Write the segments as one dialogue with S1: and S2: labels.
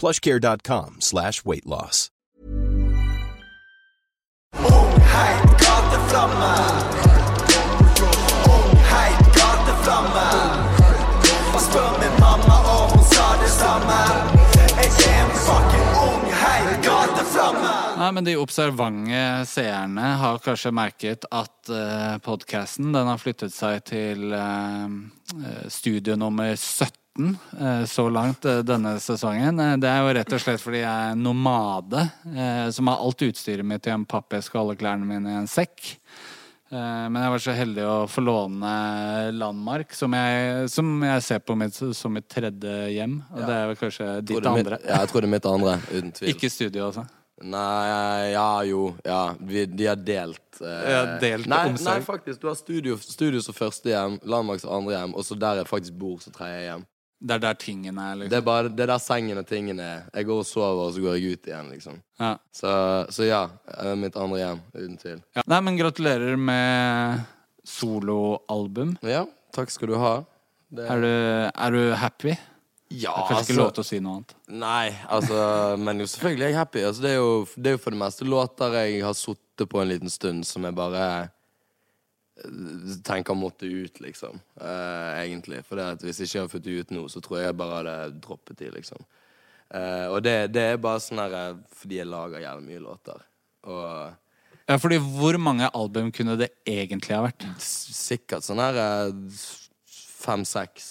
S1: plushcare.com slash weight loss.
S2: Ungheit, gateflamme. Ungheit, gateflamme. Spør min mamma om hun sa det samme. Jeg en fucking ungheit.
S3: Nei, men De observante seerne har kanskje merket at uh, podkasten har flyttet seg til eh, eh, studio nummer 17 eh, så langt eh, denne sesongen. Eh, Det er jo rett og slett fordi jeg er nomade som har alt utstyret mitt i en pappeske og alle klærne mine i en sekk. Men jeg var så heldig å få låne Landmark, som jeg, som jeg ser på mitt, som mitt tredje hjem. Og det er vel kanskje ditt
S4: mitt-
S3: andre.
S4: Ja, jeg tror det er mitt andre, uten tvil.
S3: Ikke studio, altså.
S4: Nei, ja jo. Ja, vi, de har delt. eh,
S3: har delt
S4: nei. Nei, faktisk. Du har studio, studio som første hjem, Landmark som andre hjem, og så der jeg faktisk bor som tredje hjem.
S3: Det er der tingene er,
S4: Det
S3: liksom.
S4: er bare det er der sengen og tingene er. Jeg går og sover, og så går jeg ut igjen, liksom.
S3: Ja.
S4: Så, så ja, mitt andre hjem, uten tvil.
S3: Ja. Nei, men gratulerer med soloalbum.
S4: Ja, takk skal du ha. Det,
S3: Er du, er du happy?
S4: ja,
S3: Det er kanskje ikke lov til å si noe annet.
S4: Nei, altså Men jo, selvfølgelig er jeg happy. Altså, det, er jo, det er jo for det meste låter jeg har sittet på en liten stund, som jeg bare tenker måtte ut, liksom. Uh, egentlig. For hvis ikke hadde fått det ut nå, så tror jeg jeg bare hadde droppet de, liksom. Uh, og det, det er bare sånn her eh, fordi jeg lager jævlig mye låter. Og
S3: Ja, fordi hvor mange album kunne det egentlig ha vært?
S4: sikkert sånn her fem-seks,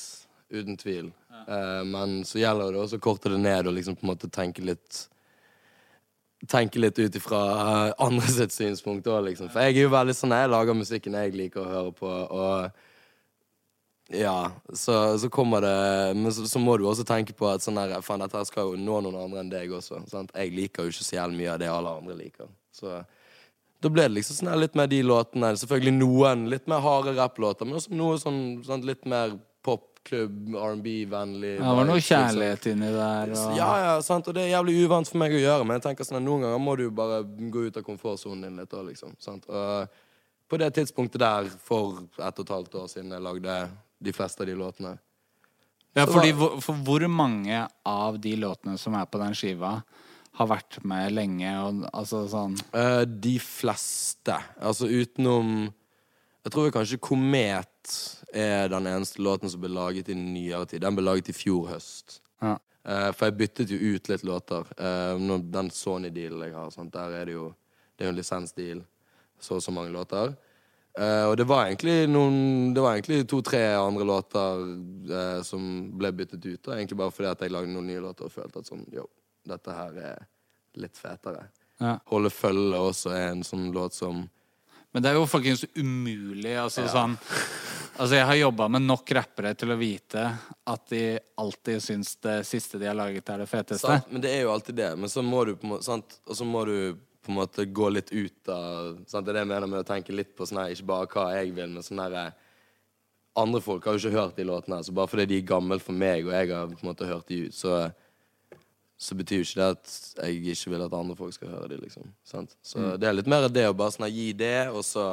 S4: uten tvil. Eh, men så gjelder det også å korte det ned og liksom på en måte tenke litt Tenke litt ut ifra eh, andre sitt synspunkt òg, liksom. For jeg er jo veldig sånn Jeg lager musikken jeg liker å høre på, og ja, så, så kommer det Men så, så må du også tenke på at sånn her Faen, dette skal jo nå noen andre enn deg også. Sant? Jeg liker jo ikke så jævlig mye av det alle andre liker. Så da ble det liksom sånn her litt mer de låtene. Selvfølgelig noen litt mer harde rapplåter, men også noe sånn, sånn litt mer klubb, R&B-vennlig.
S3: Ja, det var noe
S4: liksom.
S3: kjærlighet inni der. Og...
S4: Ja, ja, sant, og det er jævlig uvant for meg å gjøre, men jeg tenker sånn at noen ganger må du bare gå ut av komfortsonen din litt òg, liksom. Sant? Og på det tidspunktet der, for ett og et halvt år siden, jeg lagde de fleste av de låtene
S3: Ja, fordi for hvor mange av de låtene som er på den skiva, har vært med lenge? Og, altså sånn
S4: uh, De fleste. Altså utenom Jeg tror kanskje Komet er den eneste låten som ble laget i nyere tid. Den ble laget i fjor høst.
S3: ja.
S4: Eh, for jeg byttet jo ut litt låter. Eh, den Sony-dealen jeg har, sånt, der er det jo Det er jo en lisensdeal. Så og så mange låter. Eh, og det var egentlig noen Det var egentlig to-tre andre låter eh, som ble byttet ut. Og egentlig bare fordi at jeg lagde noen nye låter og følte at sånn Yo, dette her er litt fetere.
S3: Ja.
S4: Holde følge også er en sånn låt som
S3: Men det er jo folkens umulig. Altså sånn Altså, jeg har jobba med nok rappere til å vite at de alltid syns det siste de har laget, er det feteste.
S4: Sant, men det er jo alltid det. Men så må du på en måte sant? Og så må du på en måte gå litt ut av sant? Det er det jeg mener med å tenke litt på sånn her, ikke bare hva jeg vil, men sånn her eh, Andre folk har jo ikke hørt de låtene så bare fordi de er gamle for meg, og jeg har på en måte hørt de ut, så så betyr jo ikke det at jeg ikke vil at andre folk skal høre de, liksom. Sant? Så det er litt mer det å bare sånn gi det, og så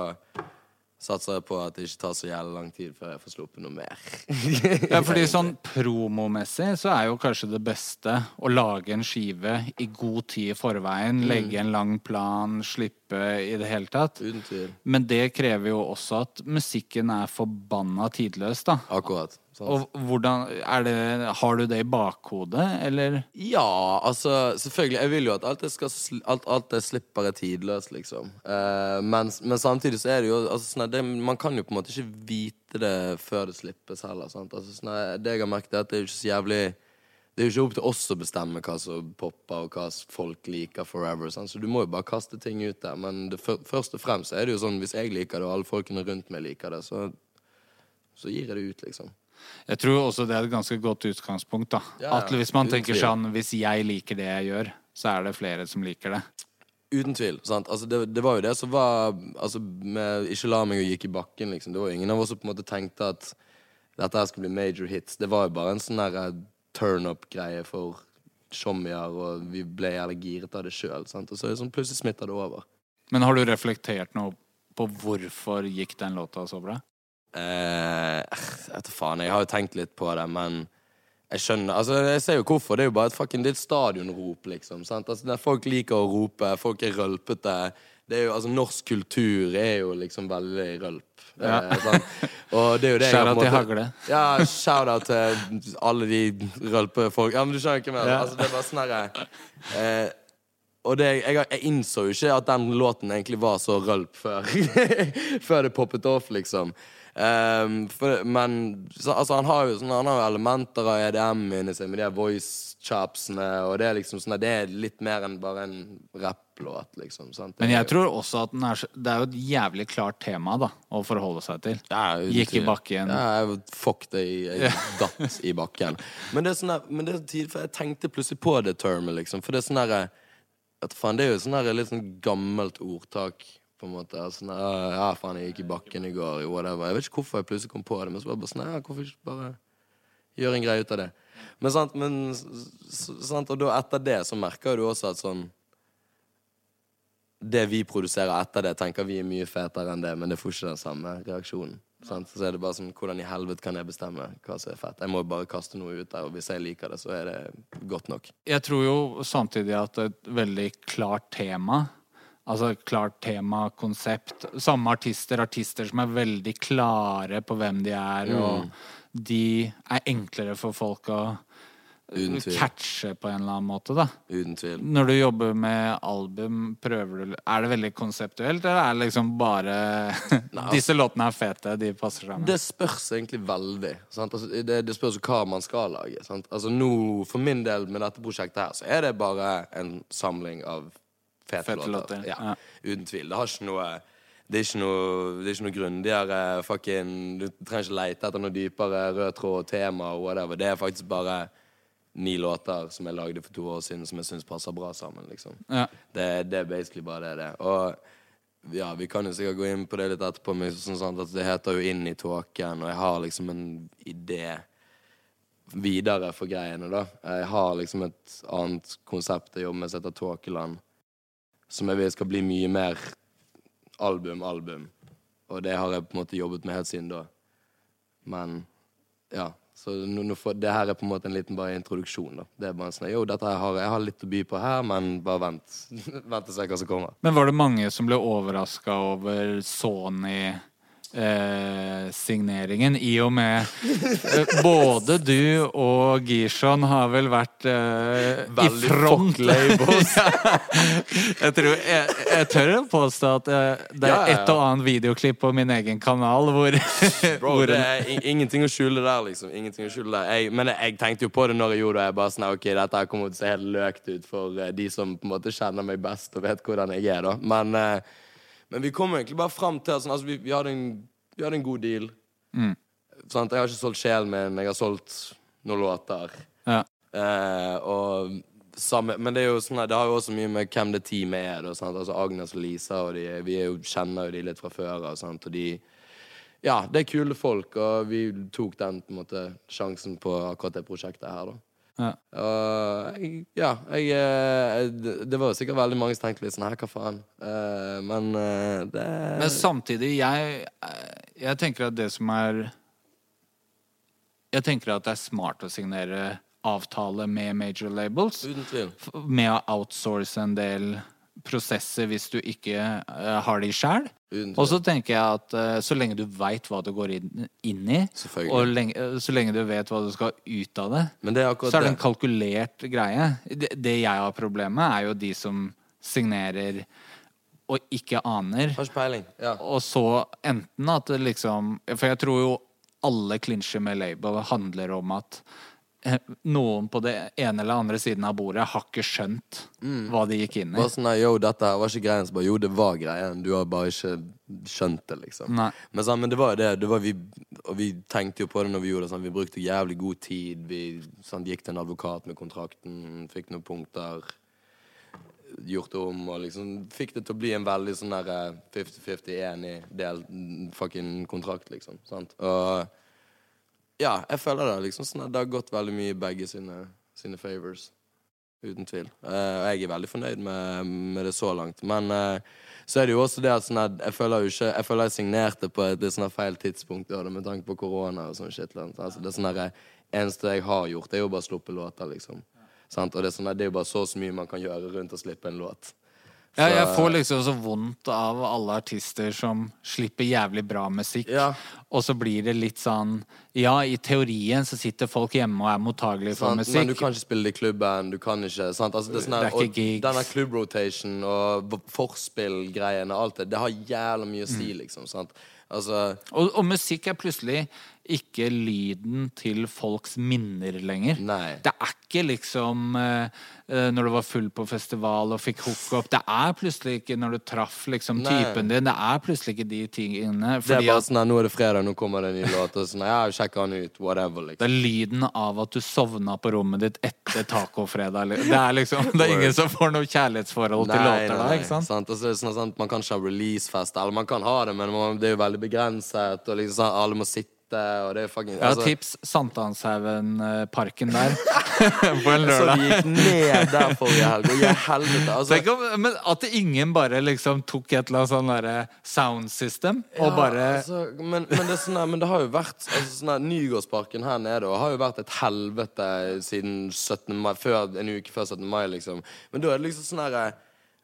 S4: satser jeg på at det ikke tar så jævlig lang tid før jeg får sluppet noe mer.
S3: Ja, fordi sånn promomessig så er jo kanskje det beste å lage en skive i god tid i forveien, legge en lang plan, slippe i det hele tatt.
S4: Uten tvil.
S3: Men det krever jo også at musikken er forbanna tidløs, da.
S4: Akkurat. Sant?
S3: Og hvordan det Har du det i bakhodet, eller?
S4: Ja, altså Selvfølgelig. Jeg vil jo at alt det, skal, alt, alt det slipper er tidløst, liksom. Eh, men, men samtidig så er det jo altså, sånn det, Man kan jo på en måte ikke vite det før det slippes heller. Altså, sånn det jeg har merket, er at det er ikke så jævlig Det er jo ikke opp til oss å bestemme hva som popper, og hva folk liker forever. Sant? Så du må jo bare kaste ting ut der. Men det, fø- først og fremst er det jo sånn hvis jeg liker det, og alle folkene rundt meg liker det, så, så gir jeg det ut, liksom.
S3: Jeg tror også det er et ganske godt utgangspunkt. da
S4: Ja,
S3: At hvis man
S4: uten
S3: tenker
S4: tvil.
S3: sånn Hvis jeg liker det jeg gjør, så er det flere som liker det.
S4: Uten tvil. sant? Altså, det, det var jo det som var altså, med Ikke la meg og gikk i bakken, liksom. Det var jo ingen av oss som på en måte tenkte at dette her skulle bli major hits. Det var jo bare en sånn eh, turn-up-greie for sjommier, og vi ble jævlig giret av det sjøl. Og så er det sånn plutselig smitta det over.
S3: Men har du reflektert noe på hvorfor gikk den låta så bra?
S4: Eh, jeg vet faen. Jeg har jo tenkt litt på det, men jeg skjønner Altså, jeg ser jo hvorfor. Det er jo bare et fucking er stadionrop, liksom. Sant? Altså, folk liker å rope, folk er rølpete. Det er jo, altså, Norsk kultur er jo liksom veldig rølp.
S3: Ja.
S4: Eh, sant? Og det er jo det
S3: Shout-out til Hagle.
S4: Ja, shout-out til alle de rølpefolk. Ja, men du skjønner ikke mer.
S3: Ja.
S4: Altså, det er bare sånn herre eh, Og det, jeg, jeg innså jo ikke at den låten egentlig var så rølp før. før det poppet off, liksom. Ehm, for, men så, altså, han har jo sånne, han har jo elementer av EDM inni seg, med de voice-chapsene. og det er liksom sånn det er litt mer enn bare en rapplåt, liksom. Sant?
S3: Men
S4: er
S3: jeg tror også at den er, det er jo et jævlig klart tema da å forholde seg til.
S4: Ja,
S3: Gikk i bakken.
S4: Ja, fuck det, jeg, jeg datt i bakken. Men det er sånn der, men det er tid, for jeg tenkte plutselig på det termet, liksom. For det er sånn derre vet faen, Det er jo sånn der, litt sånn gammelt ordtak, på en måte. Sånn, ja, faen, jeg gikk i bakken i går, whatever. Jeg vet ikke hvorfor jeg plutselig kom på det, men så var det bare sånn, ja, hvorfor ikke bare gjøre en greie ut av det? Men sant, men sant, Og da etter det så merker du også at sånn det vi produserer etter det, tenker vi er mye fetere enn det, men det får ikke den samme reaksjonen. Sant? Så er det bare sånn, hvordan i helvete kan jeg bestemme hva som er fett? Jeg må bare kaste noe ut der, og hvis jeg liker det, så er det godt nok.
S3: Jeg tror jo samtidig at et veldig klart tema Altså klart tema, konsept Samme artister, artister som er veldig klare på hvem de er,
S4: Mm.
S3: og de er enklere for folk å catche på en eller annen måte, da.
S4: Uten tvil.
S3: Når du jobber med album, prøver du Er det veldig konseptuelt, eller er det liksom bare Disse låtene er fete, de passer sammen?
S4: Det spørs egentlig veldig. Sant? Altså, det, det spørs hva man skal lage. Sant? Altså, nå, for min del med dette prosjektet her, så er det bare en samling av fete,
S3: Fete
S4: låter.
S3: låter,
S4: Ja,
S3: ja.
S4: Uten tvil. Det har ikke noe det er ikke noe, det noe grundigere fucking Du trenger ikke lete etter noe dypere rød tråd og tema og whatever. Det er faktisk bare ni låter som jeg lagde for to år siden, som jeg syns passer bra sammen. liksom
S3: Ja.
S4: det, det er basically bare det det. Og ja, vi kan jo sikkert gå inn på det litt etterpå, men sånn sånn det heter jo Inn i tåken, og jeg har liksom en idé videre for greiene, da. Jeg har liksom et annet konsept jeg jobber med som heter Tåkeland, som jeg vil skal bli mye mer album-album. Og det har jeg på en måte jobbet med helt siden da. Men ja. Så nå, nå får, det her er på en måte en liten bare introduksjon. da Det er bare sånn, jo, dette har, Jeg har litt å by på her, men bare vent. vent og se hva som kommer.
S3: Men var det mange som ble overraska over Sony eh, signeringen, i og med eh, Både du og Gishon har vel vært eh, i front. ja. jeg, tror, jeg, jeg tør å påstå at eh, det er
S4: Ja, ja,
S3: et og annet videoklipp på min egen kanal hvor,
S4: Bro,
S3: hvor
S4: det er in- ingenting å skjule der, liksom. Ingenting å skjule der. Jeg, men jeg, tenkte jo på det når jeg gjorde det. Jeg bare sånn, ok, Dette kommer til å se helt løkt ut for eh, de som på en måte kjenner meg best og vet hvordan jeg er. da Men, eh, men vi kom egentlig bare fram til at sånn, altså, vi, vi, hadde en, vi hadde en god deal. Sant? Jeg har ikke solgt sjelen min, jeg har solgt noen låter.
S3: ja.
S4: Eh, og samme, men det jo sånn det har jo også mye med hvem det teamet er. Da? Altså Agnes og Lisa og de, vi jo, kjenner jo de litt fra før av. sant? Og de Ja, det er kule folk, og vi tok den på en måte sjansen på akkurat det prosjektet her, da.
S3: Ja.
S4: Og jeg, ja, jeg eh, det, det var jo sikkert veldig mange som tenkte litt sånn her, hva faen? Uh, men uh, det
S3: Men samtidig, jeg, jeg tenker at det som er Jeg tenker at det er smart å signere avtale med major labels.
S4: Uten tvil.
S3: Med å outsource en del prosesser hvis du ikke uh, har de sjæl. Og så tenker jeg at uh, så lenge du veit hva du går inn, inn i, og lenge, uh, så lenge du vet hva du skal ut av det,
S4: Men det er
S3: så er det en kalkulert greie. Det, det jeg har problem med, er jo de som signerer og ikke aner.
S4: Ja.
S3: Og så enten at det liksom For jeg tror jo alle klinsjer med label handler om at noen på det ene eller andre siden av bordet har ikke skjønt hva de gikk inn i.
S4: Bare sånn yo, dette her var ikke greien. Så bare, jo, det var greien. Du har bare ikke skjønt det, liksom.
S3: Nei.
S4: Men, sånn, men det var jo det. det var vi, og vi tenkte jo på det når vi gjorde det. Sånn, vi brukte jævlig god tid. Vi sånn, gikk til en advokat med kontrakten, fikk noen punkter. Gjort om og liksom fikk det til å bli en veldig sånn der eh, 50-50 enig del fucking kontrakt, liksom. Sant? Og ja, jeg føler det liksom sånn at det har gått veldig mye i begge sine, sine favors. Uten tvil. Eh, og jeg er veldig fornøyd med, med det så langt. Men uh, så er det jo også det at sånn at jeg føler jo ikke Jeg føler jeg signerte på et litt sånn feil tidspunkt ja, med tanke på korona og sånn shit. eller. Altså, det er sånn der, eneste jeg har gjort, er jo bare å sluppe låter, liksom. Sant? Og det er, sånn, det jo bare så så mye man kan gjøre rundt å slippe en låt.
S3: Ja, jeg får liksom så vondt av alle artister som slipper jævlig bra musikk.
S4: Ja.
S3: Og så blir det litt sånn Ja, i teorien så sitter folk hjemme og er mottagelige for
S4: Sant?
S3: musikk.
S4: Men du kan ikke spille i klubben. Du kan ikke sant? Altså, det er sånne,
S3: Det er ikke
S4: og
S3: gigs.
S4: Denne klubbrotation og forspillgreiene forspill-greiene, alt det, det har jævla mye å
S3: Mm.
S4: si, liksom. Sant? Altså
S3: Og, og musikk er plutselig ikke lyden til folks minner lenger.
S4: Nei.
S3: Det er ikke liksom eh, eh, når du var full på festival og fikk hookup. Det er plutselig ikke når du traff liksom
S4: Nei.
S3: typen din. Det er plutselig ikke de tingene.
S4: Det er bare sånn at, Nå er det fredag, nå kommer det en ny låt. Og sånn, ja, sjekk han ut, whatever,
S3: det
S4: liksom.
S3: er lyden av at du sovna på rommet ditt etter tacofredag. Det er liksom Det er ingen som får noe kjærlighetsforhold til låter da, ikke sant?
S4: Og så er sånn, Man kan ikke ha releasefest, eller man kan ha det, men det er jo veldig begrenset, og liksom alle må sitte, og det er fucking
S3: Ja,
S4: altså,
S3: tips Sankthanshaugen-parken der på en
S4: Så
S3: lørdag.
S4: vi gikk ned der forrige helg, og i helvete, altså.
S3: Tenk om, men at ingen bare liksom tok et eller annet sånn derre sound system og
S4: Ja,
S3: bare
S4: altså, men, men, det er sånn, men det har jo vært altså, sånn Nygårdsparken her nede og har jo vært et helvete siden 17. mai, før, en uke før 17. mai, liksom. Men da er det liksom sånn herre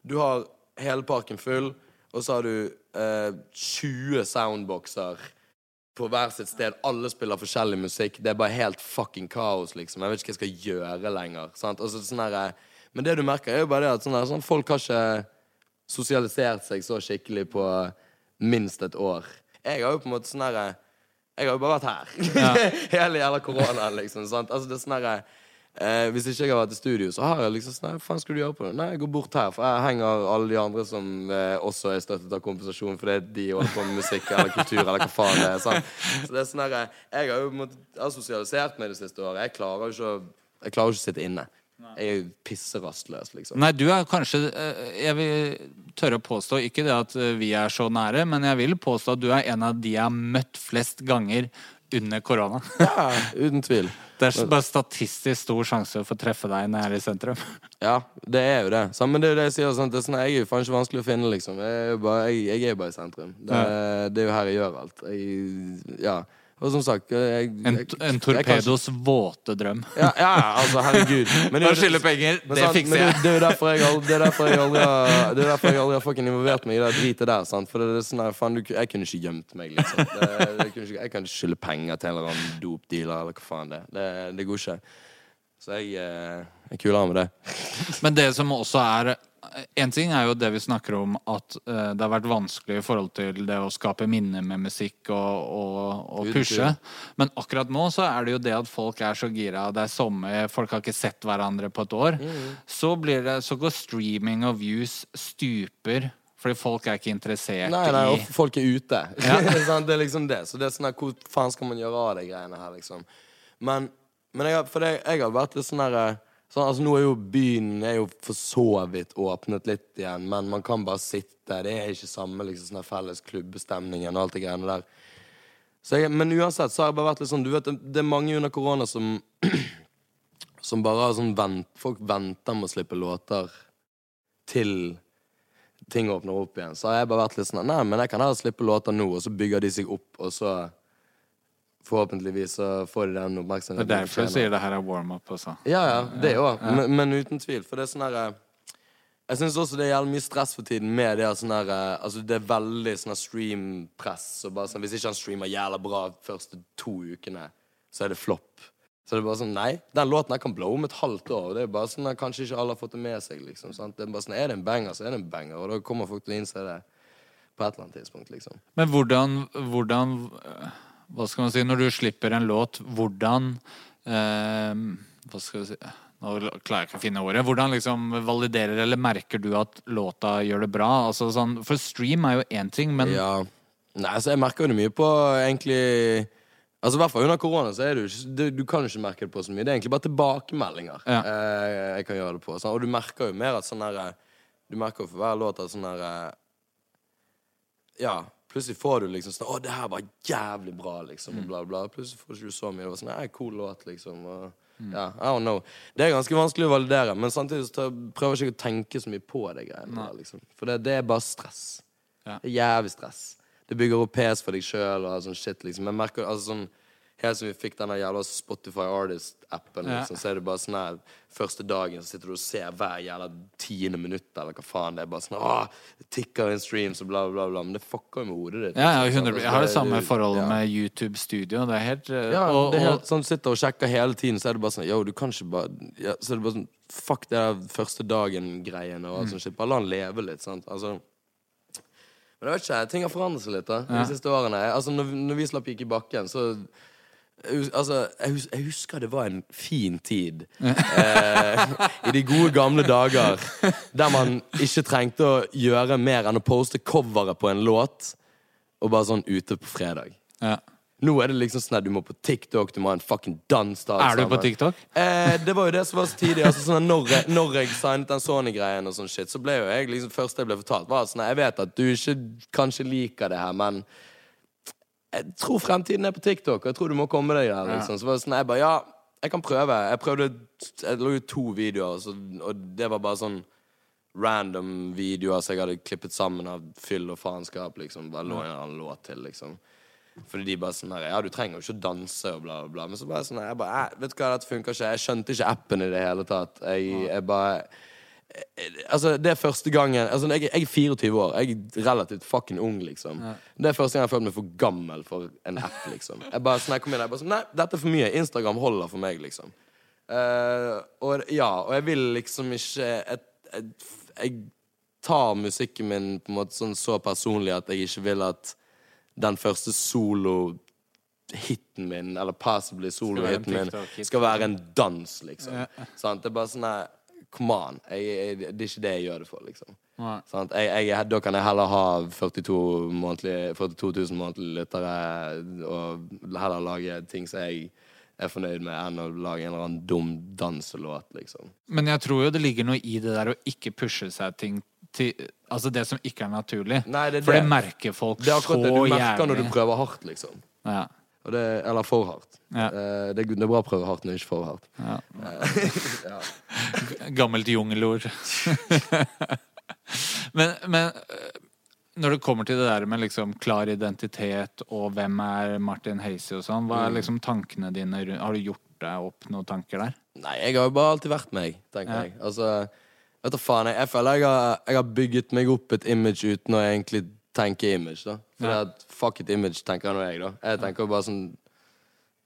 S4: Du har hele parken full, og så har du eh, 20 soundboxer på hver sitt sted. Alle spiller forskjellig musikk. Det er bare helt fucking kaos, liksom. Jeg vet ikke hva jeg skal gjøre lenger. Sant? Og sånn der, men det du merker, er jo bare det at sånn her, sånn, folk har ikke sosialisert seg så skikkelig på minst et år. Jeg har jo på en måte sånn herre Jeg har jo bare vært her. Hele jævla koronaen, liksom. Sant? Altså, det er sånn herre eh, Hvis ikke jeg har vært i studio, så har jeg liksom sånn Hva faen skal du gjøre på det? Nei, jeg går bort her, for jeg henger alle de andre som eh, også er støttet av kompensasjon fordi de holder på med musikk eller kultur eller hva faen det er. Sant? Så det er sånn herre Jeg har jo har sosialisert meg det siste året. Jeg klarer jo ikke å Jeg klarer jo ikke å sitte inne. Jeg er jo pisserastløs, liksom.
S3: Nei, du er kanskje eh, Jeg vil tørre å påstå, ikke det at eh, vi er så nære, men jeg vil påstå at du er en av de jeg har møtt flest ganger under korona.
S4: Ja, uten tvil.
S3: Det er bare statistisk stor sjanse for å treffe deg når jeg er i sentrum.
S4: Ja, det er jo det. Så, men det er jo det jeg sier. Sånn, Det er sånn, jeg er jo faen ikke vanskelig å finne, liksom. Jeg er jo bare, jeg, jeg er bare i sentrum. Det, det er jo her jeg gjør alt. Jeg, ja. Og som sagt jeg,
S3: En,
S4: jeg-
S3: en
S4: jeg
S3: torpedos våte drøm.
S4: Ja, ja, altså, herregud. Men
S3: Å skylde penger,
S4: men
S3: det
S4: sant,
S3: fikser jeg.
S4: Det, det er derfor jeg, aldri, det er derfor jeg aldri har Det er derfor jeg aldri har fucking involvert meg i det dritet der. Sant? For det er sånn her, faen, du, jeg kunne ikke gjemt meg, liksom. Det, det ikke, jeg kan ikke skylde penger til en eller annen dopdealer eller hva faen det er. Det, går ikke. Så jeg, eh, jeg er av med det.
S3: Men det som også er En ting er jo det vi snakker om, at uh, det har vært vanskelig i forhold til det å skape minner med musikk og, og, og pushe. Men akkurat nå så er det jo det at folk er så gira, det er sommer, folk har ikke sett hverandre på et år.
S4: Mm.
S3: Så, blir det, så går streaming og views stuper. Fordi folk er ikke interessert
S4: Nei, nei, og
S3: i
S4: folk er ute.
S3: Ja.
S4: Det er liksom det. Så det er sånn her, hvor faen skal man gjøre av de greiene her, liksom? Men, men jeg, for det, jeg har vært litt sånn her sånn, altså Nå er jo byen er jo for så vidt åpnet litt igjen, men man kan bare sitte. Det er ikke samme liksom sånn felles klubbestemningen og alt det greiene der. Så jeg, men uansett så har jeg bare vært litt sånn Du vet, det er mange under korona som som bare har sånn vent, Folk venter med å slippe låter til ting åpner opp igjen. Så har jeg bare vært litt sånn Nei, men jeg kan heller slippe låter nå, og så bygger de seg opp, og så Forhåpentligvis så får de den
S3: Det
S4: oppmerksomheten.
S3: er derfor
S4: de
S3: du sier det her er warm-up også.
S4: Ja, ja, det òg. Men, men uten tvil. For det er sånn herre Jeg syns også det er jævlig mye stress for tiden med det sånn her eh, Altså, det er veldig sånn streampress. Og bare sånn, hvis ikke han streamer jævla bra de første to ukene, så er det flopp. Så det er bare sånn Nei, den låten her kan blow om et halvt år. Det er bare sånn at Kanskje ikke alle har fått det med seg, liksom. Sant? Det er bare sånn Er det en banger, så er det en banger. Og da kommer folk til å innse det på et eller annet tidspunkt, liksom.
S3: Men hvordan, hvordan øh, Hva skal man si Når du slipper en låt, hvordan eh, Hva skal vi si Nå klarer jeg ikke å finne ordet. Hvordan liksom validerer eller merker du at låta gjør det bra? Altså sånn, for stream er jo én ting, men
S4: Ja. Nei, altså jeg merker jo det mye på egentlig Altså i hvert fall under korona så er du, du, du kan ikke merke det på så mye. Det er egentlig bare tilbakemeldinger
S3: Ja.
S4: eh, jeg kan gjøre det på. Sånn. Og du merker jo mer at sånn her Du merker jo for hver låt at sånn her eh, Ja, plutselig får du liksom sånn 'Å, det her var jævlig bra', liksom. Og bla, bla. Plutselig får du ikke så mye. Det var sånn 'Nei, cool låt', liksom. Og, ja, I don't know. Det er ganske vanskelig å validere, men samtidig så prøver jeg ikke å tenke så mye på det greiene der, liksom. For det, det er bare stress.
S3: Ja.
S4: Det er jævlig stress. Det bygger opp pes for deg sjøl og sånn shit, liksom. Jeg merker altså sånn Helt som vi fikk denne jævla Spotify Artist-appen,
S3: Ja.
S4: liksom, så er det bare sånn her Første dagen så sitter du og ser hver jævla tiende minutt, eller hva faen. Det er bare sånn Åh, det tikker inn streams og bla, bla, bla. Men det fucker jo med hodet ditt.
S3: ja, ja,
S4: liksom,
S3: 100, Jeg har det
S4: Altså,
S3: samme forholdet
S4: ja.
S3: med YouTube Studio. Det er helt øh,
S4: Ja,
S3: og,
S4: det er helt sånn Sitter og sjekker hele tiden, så er det bare sånn Yo, du kan ikke bare ja, Så er det bare sånn Fuck det der første dagen-greiene og
S3: Mm.
S4: alt sånt shit. Bare la han leve litt, sant. Altså Men jeg vet ikke, ting har forandret seg litt da de siste årene. Altså, når, når vi slapp Gikk i bakken, så Altså, jeg, hus jeg husker det var en fin tid. Eh, I de gode, gamle dager. Der man ikke trengte å gjøre mer enn å poste coveret på en låt, og bare sånn ute på fredag.
S3: ja.
S4: Nå er det liksom sånn at du må på TikTok, du må ha en fucking dans
S3: Er du på. TikTok?
S4: Eh, det var jo det som var så tidlig. Altså, sånn når, jeg, når jeg signet den Sony-greien, og sånn shit, så ble jo jeg liksom første jeg ble fortalt, var sånn Jeg vet at du ikke kanskje liker det her, men jeg tror fremtiden er på TikTok, og jeg tror du må komme deg der. Liksom. Så var det sånn, jeg bare Ja, jeg kan prøve. Jeg prøvde Jeg lå jo to videoer, så, og det var bare sånn random videoer som jeg hadde klippet sammen av fyll og faenskap, liksom. Bare lå en annen låt til, liksom. Fordi de bare sånn her Ja, du trenger jo ikke å danse og bla, bla, bla. Men så bare sånn Jeg bare Vet du hva, dette funker ikke. Jeg skjønte ikke appen i det hele tatt. Jeg, jeg bare Altså, det er første gangen Altså, jeg, jeg er 24 år. Jeg er relativt fucking ung, liksom. Det er første gang jeg har følt meg for gammel for en app, liksom. Jeg bare sånn, jeg kom inn, jeg bare sånn Nei, dette er for mye. Instagram holder for meg, liksom. Uh, og ja, og jeg vil liksom ikke Jeg, jeg, jeg tar musikken min på en måte sånn så personlig at jeg ikke vil at den første solo-hiten min, eller possibly solo-hiten min, skal være en dans, liksom. Sant? Det er bare sånn Come on. Jeg, jeg, det er ikke det jeg gjør det for, liksom. Sånn? Jeg, da kan jeg heller ha 42, månedlig, 42 000 månedlige lyttere og heller lage ting som jeg er fornøyd med, enn å lage en eller annen dum danselåt, liksom.
S3: Men jeg tror jo det ligger noe i det der å ikke pushe seg ting til Altså det som ikke er naturlig.
S4: Nei, det er
S3: For det
S4: det.
S3: merker folk så jævlig.
S4: Det er akkurat det du merker når du prøver hardt, liksom.
S3: Ja.
S4: Det, eller for hardt.
S3: Ja.
S4: Eh, det, det er bra å prøve hardt, men ikke for hardt.
S3: Gammelt jungelord. men, men øh, når det kommer til det der med liksom klar identitet og hvem er Martin Hazy og sånn, hva er
S4: Mm.
S3: liksom tankene dine Har du gjort deg opp noen tanker der?
S4: Nei, jeg har jo bare alltid vært meg, tenker
S3: Ja.
S4: jeg. Altså, vet du faen, jeg, jeg føler jeg har, jeg har bygget meg opp et image uten å egentlig tenke image, da. For
S3: Ja.
S4: at fuck it image, tenker nå jeg, da. Jeg tenker bare sånn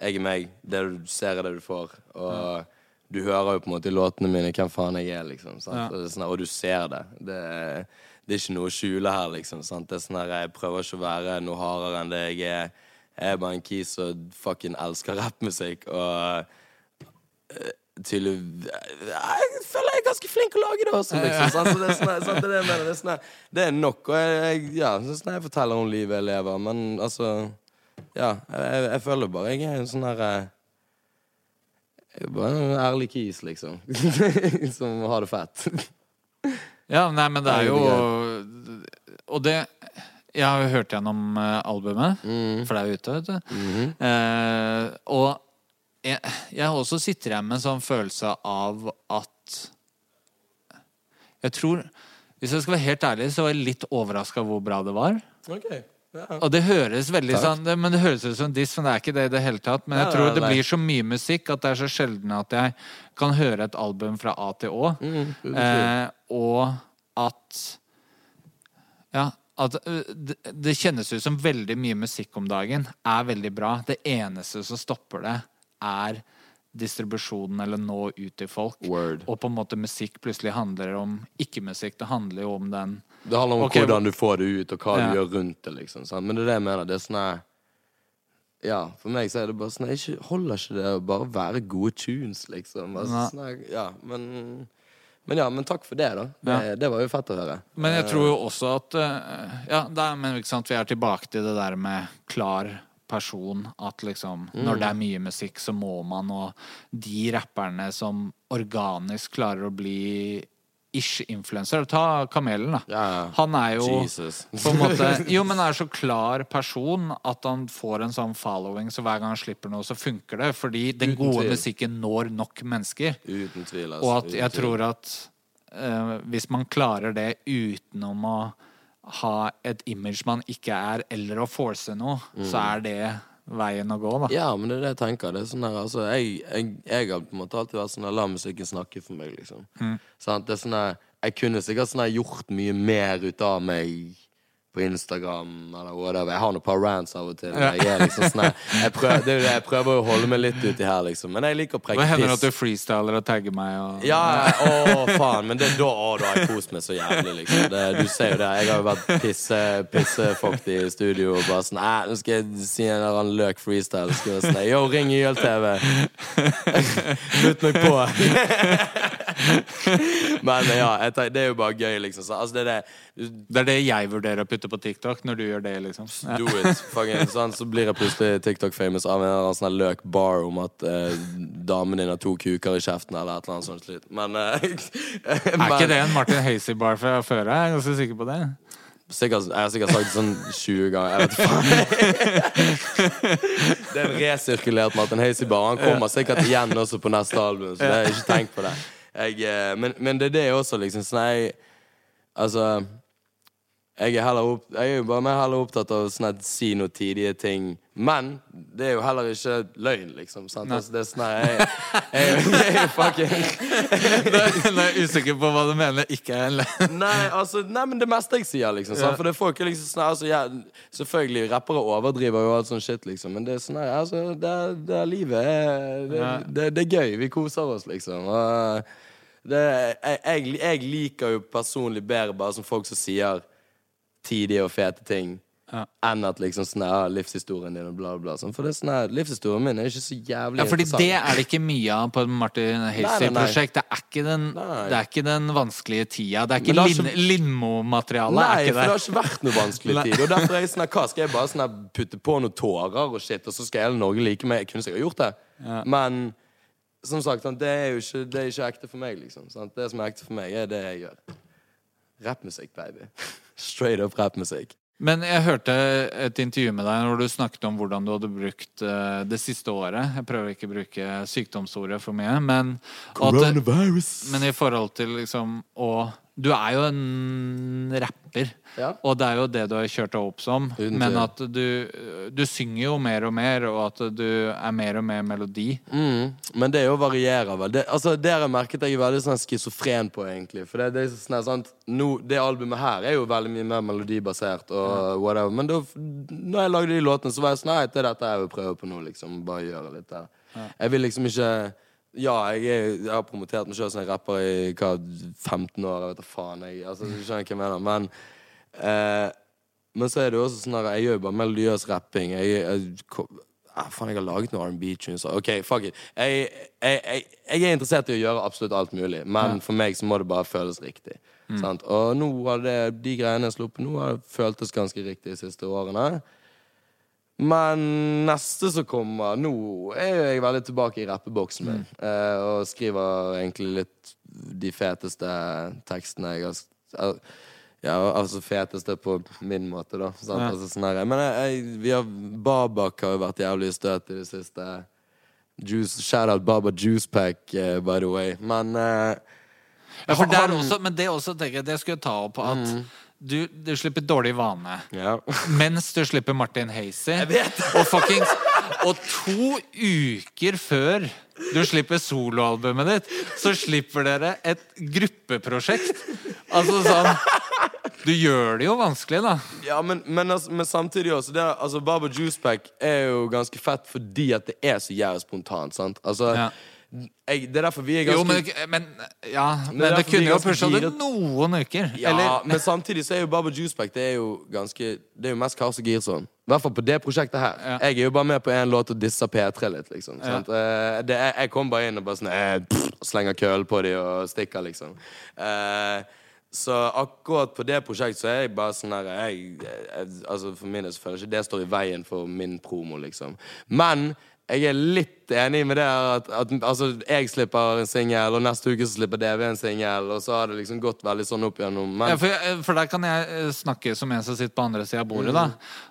S4: Jeg er meg. Det du ser, er det du får. Og du hører jo på en måte i låtene mine hvem faen jeg er, liksom.
S3: Ja.
S4: Og, er sånn, og du ser det. Det er, det er ikke noe å skjule her, liksom. Sant? Det er sånn her, Jeg prøver ikke å være noe hardere enn det jeg er. Jeg er bare en kis som fucking elsker rappmusikk, og tydelig Jeg føler jeg er ganske flink å lage det også, liksom. Så det, er sånn, det, er det, sånn, det er nok. Og jeg, ja, sånn jeg forteller om livet jeg lever, men altså Ja, jeg, jeg, føler bare jeg er en sånn her eh, Bare en ærlig kis, liksom. Som har det fett.
S3: Ja, nei, men det er jo Og det Jeg har jo hørt gjennom eh, albumet,
S4: Mm.
S3: for det er jo ute, vet du.
S4: Mhm.
S3: eh, og jeg, jeg også sitter igjen med en sånn følelse av at Jeg tror Hvis jeg skal være helt ærlig, så var jeg litt overraska hvor bra det var.
S4: Okay. ja.
S3: Og det høres veldig
S4: Takk.
S3: sånn Men det høres ut som diss, men det er ikke det i det hele tatt. Men jeg
S4: ja,
S3: tror det
S4: nei.
S3: blir så mye musikk at det er så sjelden at jeg kan høre et album fra A til Å.
S4: Mm,
S3: eh, og at Ja, at øh, det, det kjennes ut som veldig mye musikk om dagen er veldig bra. Det eneste som stopper det, er distribusjonen eller nå ut til folk.
S4: Word.
S3: Og på en måte musikk plutselig handler om ikke-musikk. Det handler jo om den
S4: Det handler om
S3: okay,
S4: hvordan du får det ut, og hva
S3: Ja.
S4: du gjør rundt det. liksom sant? Men det er det jeg mener. Det er sånn Ja, for meg så er det bare sånn ikke, Holder ikke det å bare være gode tunes, liksom? Altså, sånn ja, men men ja, men takk for det, da. Det, det var jo fett å høre.
S3: Men jeg tror jo også at eh, Ja, er, men vi er tilbake til det der med klar person. At liksom Når det er mye musikk, så må man, og de rapperne som organisk klarer å bli ish-influencer Ta Kamelen, da.
S4: Ja, ja.
S3: Han er jo
S4: Jesus.
S3: på en måte Jo, men er så klar person at han får en sånn following, så hver gang han slipper noe, så funker det. Fordi den
S4: Uten
S3: gode
S4: tvil.
S3: musikken når nok mennesker.
S4: Uten tvil. Altså.
S3: Og at jeg tror at uh, hvis man klarer det utenom å ha et image man ikke er, eller å force noe, så er det veien å gå, da.
S4: Mm. Ja, men det er det jeg tenker. Det sånn her, altså, jeg, jeg, jeg har på en måte alltid vært sånn her, La musikken snakke for meg, liksom.
S3: Mm.
S4: Sånn, Det er sånn her, jeg kunne sikkert sånn her, gjort mye mer ut av meg på Instagram eller whatever. Jeg har noen par rants av og til. Jeg, liksom sånn jeg, prøver, det er jeg prøver å holde meg litt uti her, liksom. Men jeg liker å preke
S3: hender at du freestyler og tagger meg og
S4: Ja, å faen, men det, da, å, da har jeg kost meg så jævlig, liksom. Det, du ser jo det. Jeg har jo vært pisse, pissefuktig i studio og bare sånn Æ, nå skal jeg si en eller annen løk freestyle. Så skal jeg sånn Yo, ring YLTV. Slutt meg på. men ja, det er jo bare gøy, liksom. Så, altså, det er det
S3: Det er det jeg vurderer å putte på TikTok, når du gjør det, liksom. Ja.
S4: Do it. Fucking, sånn, så blir jeg plutselig TikTok-famous av en sånn løk bar om at eh, damen din har to kuker i kjeften, eller et eller annet sånt. slitt. Men, eh,
S3: Er ikke det en Martin Hazy-bar fra før? Jeg er ganske sikker på det.
S4: Sikkert, jeg har sikkert sagt det sånn 20 ganger. Jeg vet faen. Det er en resirkulert Martin Hazy-bar. Han kommer sikkert igjen også på neste album, så det er ikke tenkt på det. Jeg, eh, men, men det er det også, liksom. Sånn jeg Altså jeg er, opp, jeg er jo bare mer heller opptatt av sånn si noen tidige ting. Men det er jo heller ikke løgn, liksom. Sant? Altså, det er sånn jeg, jeg, jeg, jo fucking
S3: Nå er jeg usikker på hva du mener ikke er en løgn.
S4: Nei, altså, nei, men det meste jeg sier, liksom. sant? For det får folk er liksom sånn altså, jeg, Selvfølgelig, rappere overdriver jo alt sånn shit, liksom. Men det er sånn altså, det, det er livet. er- Det, det, det er gøy. Vi koser oss, liksom. Og det, jeg, jeg, jeg liker jo personlig bedre bare som folk som sier tidige og fete ting.
S3: Ja.
S4: Enn at liksom sånn her, livshistorien din og bla, bla. Sånn. For det er sånn her, livshistorien min er ikke så jævlig
S3: Ja, fordi det er det ikke mye av på Martin. Hazy-prosjekt. Det, det er ikke den vanskelige tida. Det er ikke Lin
S4: ikke-
S3: Lindmo-materialet.
S4: Nei, for det har ikke vært noe vanskelig tid. Og derfor er jeg sånn her, hva Skal jeg bare sånn her putte på noen tårer og shit, og så skal hele Norge like meg? Jeg kunne sikkert gjort det. Men som sagt, sant, det er jo ikke, det er ikke ekte for meg, liksom. Sant? Det som er ekte for meg, er det jeg gjør. Rappmusikk, baby. Straight up rappmusikk.
S3: Men jeg hørte et intervju med deg hvor du snakket om hvordan du hadde brukt eh, det siste året. Jeg prøver ikke å bruke sykdomsordet for mye, men at, Men i forhold til liksom å Du er jo en rapper,
S4: Ja.
S3: og det er jo det du har kjørt deg opp som. Men at du, du synger jo mer og mer, og at du er mer og mer melodi.
S4: Mm, men det er jo varierer vel. Det, altså, det har jeg merket jeg er veldig sånn schizofren på, egentlig. For det, det, er sånn, sant? Nå, det albumet her er jo veldig mye mer melodibasert og whatever. Men da når jeg lagde de låtene, så var jeg sånn Nei, det er dette jeg vil prøve på nå, liksom. Bare gjøre litt der. Jeg vil liksom ikke ja, jeg, er, jeg har promotert meg sjøl som en rapper i hva, 15 år. Jeg vet da faen. Jeg, altså, du skjønner hva jeg mener. Men eh, Men så er det jo også sånn at jeg gjør jo bare melodiøs rapping. Jeg, jeg, ah, faen, jeg har laget noen R&B-tunes. OK, fuck it. Jeg, jeg, jeg, jeg er interessert i å gjøre absolutt alt mulig, men for meg så må det bare føles riktig. Sant? Og nå har det, de greiene jeg sluppet nå, har føltes ganske riktig de siste årene. Men neste som kommer Nå er jo jeg veldig tilbake i rappeboksen min. eh, og skriver egentlig litt de feteste tekstene jeg har Ja, altså feteste på min måte, da.
S3: Ja.
S4: Altså, sånn men jeg, jeg, vi har Babak har jo vært jævlig i støt i det siste. Juice, shout out Baba Juice Pack, eh, by the way. Men uh,
S3: Ja, for det er også, men det også tenker jeg det skulle jeg ta opp at du, du slipper dårlig vane.
S4: Ja.
S3: Mens du slipper Martin Hazy. Og fuckings Og to uker før du slipper soloalbumet ditt, så slipper dere et gruppeprosjekt. Altså sånn Du gjør det jo vanskelig, da.
S4: Ja, men, men, altså, men samtidig også det, altså, Baba Juice Pack er jo ganske fett fordi at det er så jævlig spontant. Sant? Altså,
S3: Ja.
S4: Jeg, det er derfor vi er ganske
S3: Jo, men, men Ja, men,
S4: det
S3: det kunne jo pusha det noen uker.
S4: Ja,
S3: Eller
S4: men samtidig så er jo Baba Juice Pack Det er jo ganske Det er jo mest Kars og Girson. I hvert fall på det prosjektet her.
S3: Ja.
S4: Jeg er jo bare med på én låt og disser P3 litt, liksom. sant? Uh, Det jeg, jeg kom bare inn og bare sånn eh, pff, Slenger køll på de og stikker, liksom. Uh, så akkurat på det prosjektet så er jeg bare sånn her jeg, jeg, Altså For min del så føler jeg ikke det står i veien for min promo, liksom. Men jeg er litt enig med det at, at altså, jeg slipper en singel, og neste uke så slipper DV en singel, og så har det liksom gått veldig sånn opp igjennom. Men
S3: Ja, for, for der kan jeg eh, snakke som en som sitter på andre sida av bordet, da.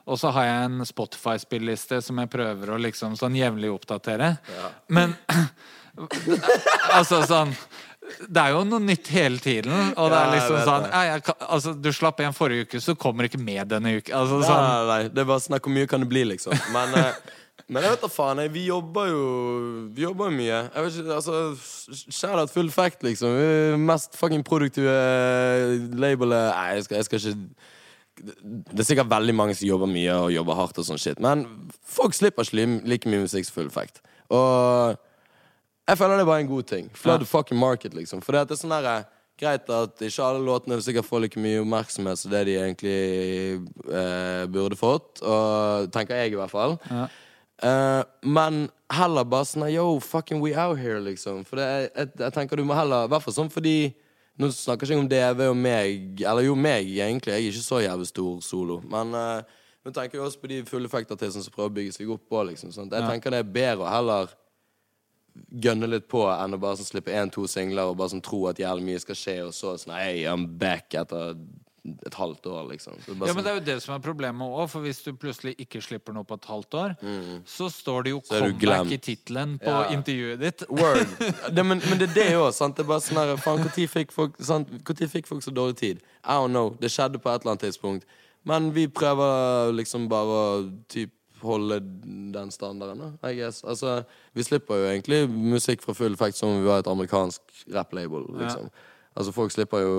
S3: Og så har jeg en Spotify-spilliste som jeg prøver å liksom sånn jevnlig oppdatere. Men altså sånn det er jo noe nytt hele tiden. Og det
S4: Ja,
S3: er liksom sånn ja, jeg altså, Du slapp en forrige uke, så kommer ikke med denne uken. Altså, sånn,
S4: nei, nei, det er bare snakk om mye kan det bli, liksom. Men, eh, men jeg vet da faen. Jeg, vi jobber jo Vi jobber mye. Jeg vet ikke, altså Shout out full fact, liksom. Vi mest fucking produktive labelet Nei, jeg skal, jeg skal ikke det er sikkert veldig mange som jobber mye og jobber hardt, og sånn shit men folk slipper ikke like mye musikk som full fact. Og jeg føler det er bare en god ting. Flood the fucking market, liksom. For det er sånn her, greit at ikke alle låtene sikkert får like mye oppmerksomhet som det de egentlig eh, burde fått. Og tenker jeg, i hvert fall. Eh, men heller bare sånn Yo, fucking we out here, liksom. For det er, jeg, jeg tenker du må heller I hvert fall sånn fordi Nå snakker jeg ikke om DV og meg, eller jo meg, egentlig. Jeg er ikke så jævlig stor solo. Men uh, nå tenker jeg også på de fulle effektartistene som prøver å bygge seg opp på, liksom. Sånn. Jeg tenker det er bedre å heller gønne litt på enn å bare sånn, slippe én-to singler og bare sånn tro at jævlig mye skal skje, og så sånn Hey, I'm back etter et halvt år, liksom.
S3: Ja, men
S4: sånn,
S3: Det er jo det som er problemet òg, for hvis du plutselig ikke slipper noe på et halvt år, så står det jo
S4: Mm.
S3: 'comeback' i tittelen på
S4: Ja.
S3: intervjuet ditt.
S4: Word. Det, men, men det er det òg, sant. Det er bare sånn her Faen, når fikk folk sant? Fikk folk så dårlig tid? I don't know. Det skjedde på et eller annet tidspunkt. Men vi prøver liksom bare å typ holde den standarden, da. I guess. Altså, vi slipper jo egentlig musikk fra full effekt som om vi var et amerikansk rap-label, liksom. Altså, folk slipper jo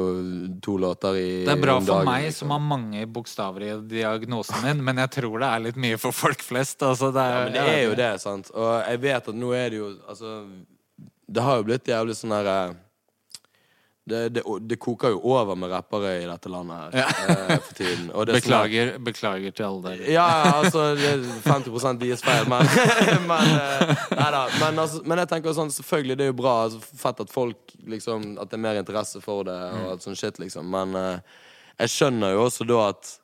S4: to låter i
S3: Det er bra for
S4: dag,
S3: meg
S4: liksom.
S3: som har mange bokstaver i diagnosen min, men jeg tror det er litt mye for folk flest. Altså, det er,
S4: Ja, men det er jo det, sant. Og jeg vet at nå er det jo Altså, det har jo blitt jævlig sånn her eh, det, det, det koker jo over med rappere i dette landet her eh, for tiden. Og det er sånn at,
S3: Beklager, beklager til alle der.
S4: ja, altså det er 50 deres feil, men Men, eh, neida, men, altså, men jeg tenker sånn, selvfølgelig det er jo bra. Altså, fett at folk liksom At det er mer interesse for det og alt sånn shit, liksom. Men eh, jeg skjønner jo også da at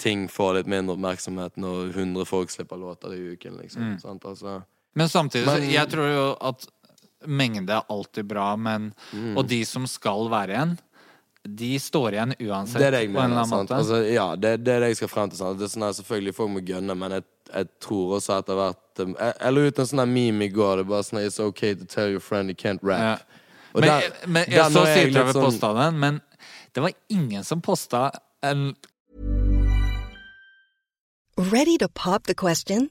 S4: ting får litt mindre oppmerksomhet når 100 folk slipper låter i uken, liksom. Sant? Altså,
S3: Men samtidig,
S4: Men-
S3: jeg tror jo at mengde er alltid bra, men
S4: Mm.
S3: Og de som skal være igjen, de står igjen uansett.
S4: det er det jeg
S3: på en eller
S4: mener.
S3: annen måte.
S4: Altså, ja, det, det er det jeg skal frem til. Sant? Det er sånn her, selvfølgelig folk må gønne, men jeg, jeg tror også etter hvert um, Jeg, jeg la ut en sånn meme i går. Det er bare sånn It's okay to tell your friend you can't rap.
S3: Ja.
S4: Og
S3: men,
S4: der-
S3: men
S4: der
S3: jeg så
S4: nå er jeg litt sånn-
S3: den, men det var ingen som posta en
S5: Ready to pop the question?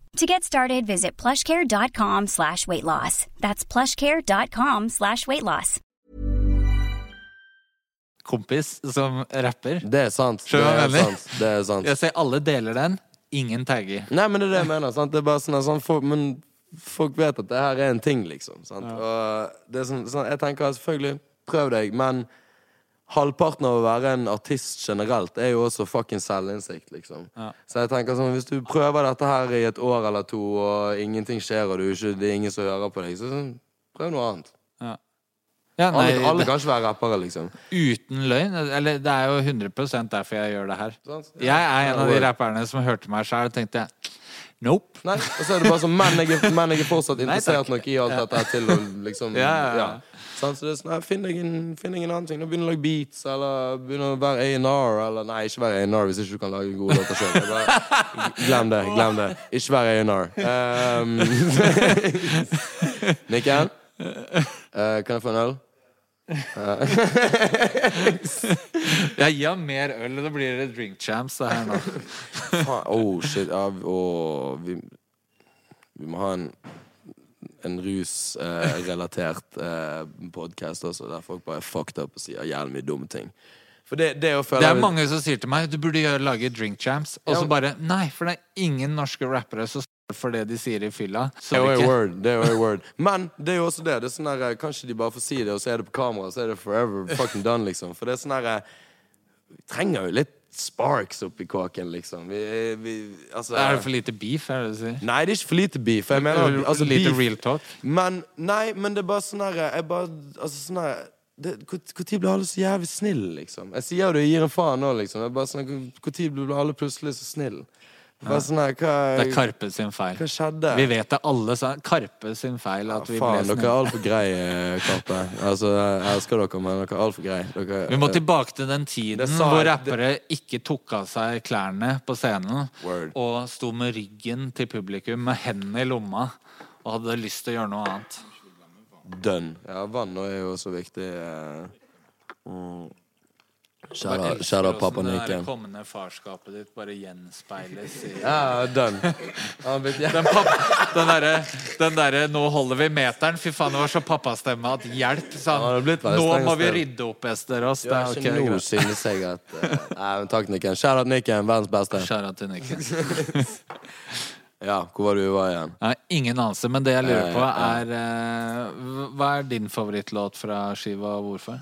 S6: To get started, visit plushcare.com slash weight loss. That's plushcare.com slash weight loss.
S3: Kompis som rapper.
S4: Det er sant. Det er sant. Det er sant.
S3: Jeg ser alle deler den. Ingen tagger.
S4: Nei, men det er det jeg mener. Sant? Det er bare sånn, at sånn folk, Men folk vet at det her er en ting, liksom. Sant? Og det er sånn, sånn, jeg tenker selvfølgelig, prøv deg, men halvparten av å være en artist generelt er jo også fucking selvinnsikt, liksom. Så jeg tenker sånn, hvis du prøver dette her i et år eller to, og ingenting skjer, og du ikke, det er ingen som hører på deg, så sånn, prøv noe annet.
S3: Ja, nei,
S4: Alle, alle kan ikke være rappere, liksom.
S3: Uten løgn. Eller det er jo 100 derfor jeg gjør det her.
S4: Sant?
S3: Jeg er en av de
S4: Ja,
S3: rapperne som hørte meg sjøl og tenkte Nope.
S4: Nei, og så er det bare sånn, men jeg, er- men jeg er fortsatt interessert nok i alt dette til å liksom
S3: Ja, ja?
S4: Så det er sånn, nei, finn, deg en, finn deg en annen ting. Begynn å lage beats, eller begynn å være A&R, eller Nei, ikke være A&R hvis ikke du kan lage en god låter sjøl. Glem det. Glem det. Ikke være A&R. Um, Nikken? uh, kan jeg få en øl?
S3: Jeg gir ham mer øl, og da blir det drink champs det her nå.
S4: Oh, shit. Ja, og vi, vi må ha en en rusrelatert eh, podkast også, der folk bare fucked up og sier jævlig mye dumme ting. Det, det
S3: Det er mange som sier til meg du burde lage drink champs. Og så
S4: Ja.
S3: bare Nei, for det er ingen norske rappere som for det de sier i fylla.
S4: Det er jo word. Det er jo word. Men det er jo også det. det er sånn der, Kanskje de bare får si det, og så er det på kamera, så er det forever fucking done, liksom. For det er sånn her Vi trenger jo litt sparks oppi kåken, liksom. Vi, vi Altså
S3: Er det for lite beef, er det du sier?
S4: Nei, det er ikke for lite beef. Jeg mener altså,
S3: lite real talk?
S4: Men Nei, men det er bare sånn her Jeg bare Altså sånn her Når blir alle så jævlig snille, liksom? Jeg sier jo det, jeg gir en faen nå, liksom. Bare sånn Når blir alle plutselig så snille? Bare sånn her Hva,
S3: Det er Karpe sin feil.
S4: hva skjedde?
S3: Vi vet det alle sa. Karpe sin feil at vi ble
S4: Faen, dere er altfor greie, Karpe. Altså, jeg elsker dere, men dere er altfor greie. Dere,
S3: Vi må tilbake til den tiden
S4: Det sa
S3: hvor rappere ikke tok av seg klærne på scenen
S4: Word.
S3: og sto med ryggen til publikum med hendene i lomma og hadde lyst til å gjøre noe annet.
S4: Dønn. Ja, vann er jo også viktig. eh. Mm.
S3: Jeg
S4: pappa Nikken.
S3: det kommende farskapet ditt bare gjenspeiles i
S4: Ja, jævlig
S3: Den, den derre den derre 'nå holder vi meteren', fy faen, det var så pappastemme at hjelp, sa
S4: Ja,
S3: han. Nå må vi rydde opp, Esterås. Det er
S4: ikke nå synes jeg at eh, Nei, men takk, Nikken. Kjære Nikken, verdens beste.
S3: Kjære til Nikken.
S4: Ja, hvor var du var igjen?
S3: Ja, ingen anelse, men det jeg lurer på, er eh, Hva er din favorittlåt fra skiva, og hvorfor?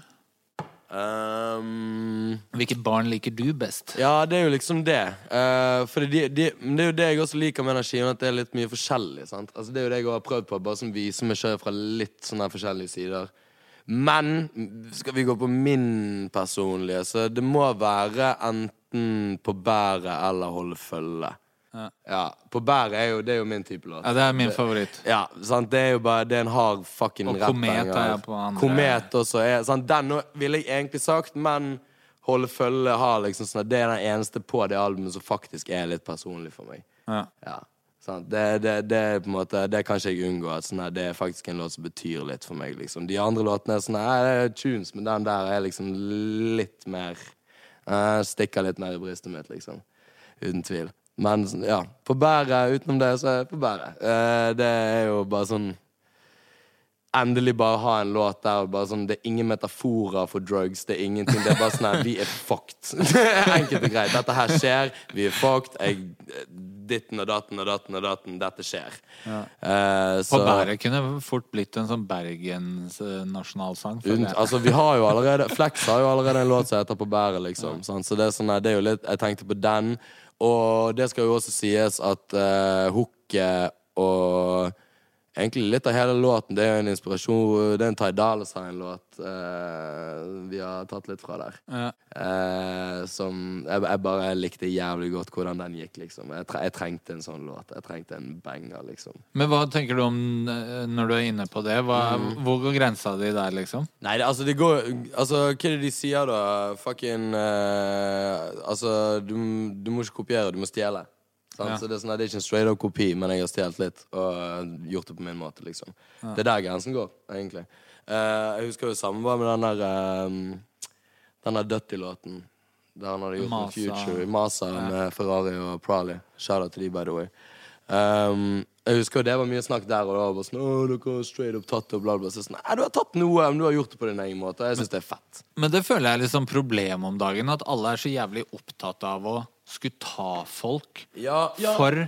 S4: Um,
S3: Hvilket barn liker du best?
S4: ja, det er jo liksom det. Uh, for de, de, det er jo det jeg også liker med den skiven, at det er litt mye forskjellig. Sant? Altså, det er jo det jeg har prøvd på, bare som viser meg sjøl fra litt sånne forskjellige sider. Men skal vi gå på min personlige, så det må være enten på bæret eller holde følge. Ja. På bæret er jo, det er jo min type låt.
S3: Ja, det er min favoritt.
S4: Ja, sant? Det er jo bare Det er en hard fucking
S3: Og
S4: rapbanger.
S3: Komet er på andre.
S4: Komet også er sant? Den ville jeg egentlig sagt, men Holde følge har liksom sånn Det er den eneste på det albumet som faktisk er litt personlig for meg.
S3: Ja.
S4: Ja, sant? Det, det, det er på en måte Det kan ikke jeg unngå. At sånn her, det er faktisk en låt som betyr litt for meg. Liksom. De andre låtene er sånn her, det er tunes, men den der er liksom litt mer uh, Stikker litt mer i brystet mitt, liksom. Uten tvil. Men ja, på bæret, utenom det, så er det på bæret. Eh, det er jo bare sånn Endelig bare ha en låt der bare sånn, det er ingen metaforer for drugs. Det er ingenting. Det er bare sånn her Vi er fucked. Enkelt og greit. Dette her skjer. Vi er fucked. Jeg, ditten og datten og datten og datten. Dette skjer. Eh,
S3: På
S4: så-
S3: bæret kunne fort blitt en sånn Bergens eh, nasjonalsang. jeg.
S4: altså, vi har jo allerede Flex har jo allerede en låt som heter På bæret, liksom. sant? Så det er sånn, her, det er jo litt Jeg tenkte på den. Og det skal jo også sies at uh, hooket og egentlig litt av hele låten. Det er en inspirasjon Det er en Ty Dolla Sign-låt eh, vi har tatt litt fra der.
S3: Ja.
S4: Eh, som jeg, jeg bare likte jævlig godt hvordan den gikk, liksom. Jeg, tre, jeg trengte en sånn låt. Jeg trengte en banger, liksom.
S3: Men hva tenker du om eh, når du er inne på det? Hva,
S4: Mm.
S3: Hvor går grensa di der, liksom?
S4: Nei, det, altså, det går Altså, hva er det de sier, da? Fucking eh, Altså, du, du må ikke kopiere, du må stjele.
S3: Ja.
S4: Så det er, sånn, det er ikke en straight up kopi, men jeg har stjålet litt og gjort det på min måte, liksom. Det er der grensen går, egentlig. Uh, jeg husker jo samme var med den der uh, Den der Dutty-låten. Der han hadde gjort
S3: Masa.
S4: Future. Masa med Ferrari og Prali. Shout out til de, by the way. Um, jeg husker det var mye snakk der, og var bare sånn dere har straight up tatt og bla, bla. Så sånn, Nei, du har tatt noe, men du har gjort det på din egen måte. Jeg syns det er fett.
S3: Men det føler jeg er liksom problemet problem om dagen, at alle er så jævlig opptatt av å skulle ta folk
S4: Ja, ja.
S3: for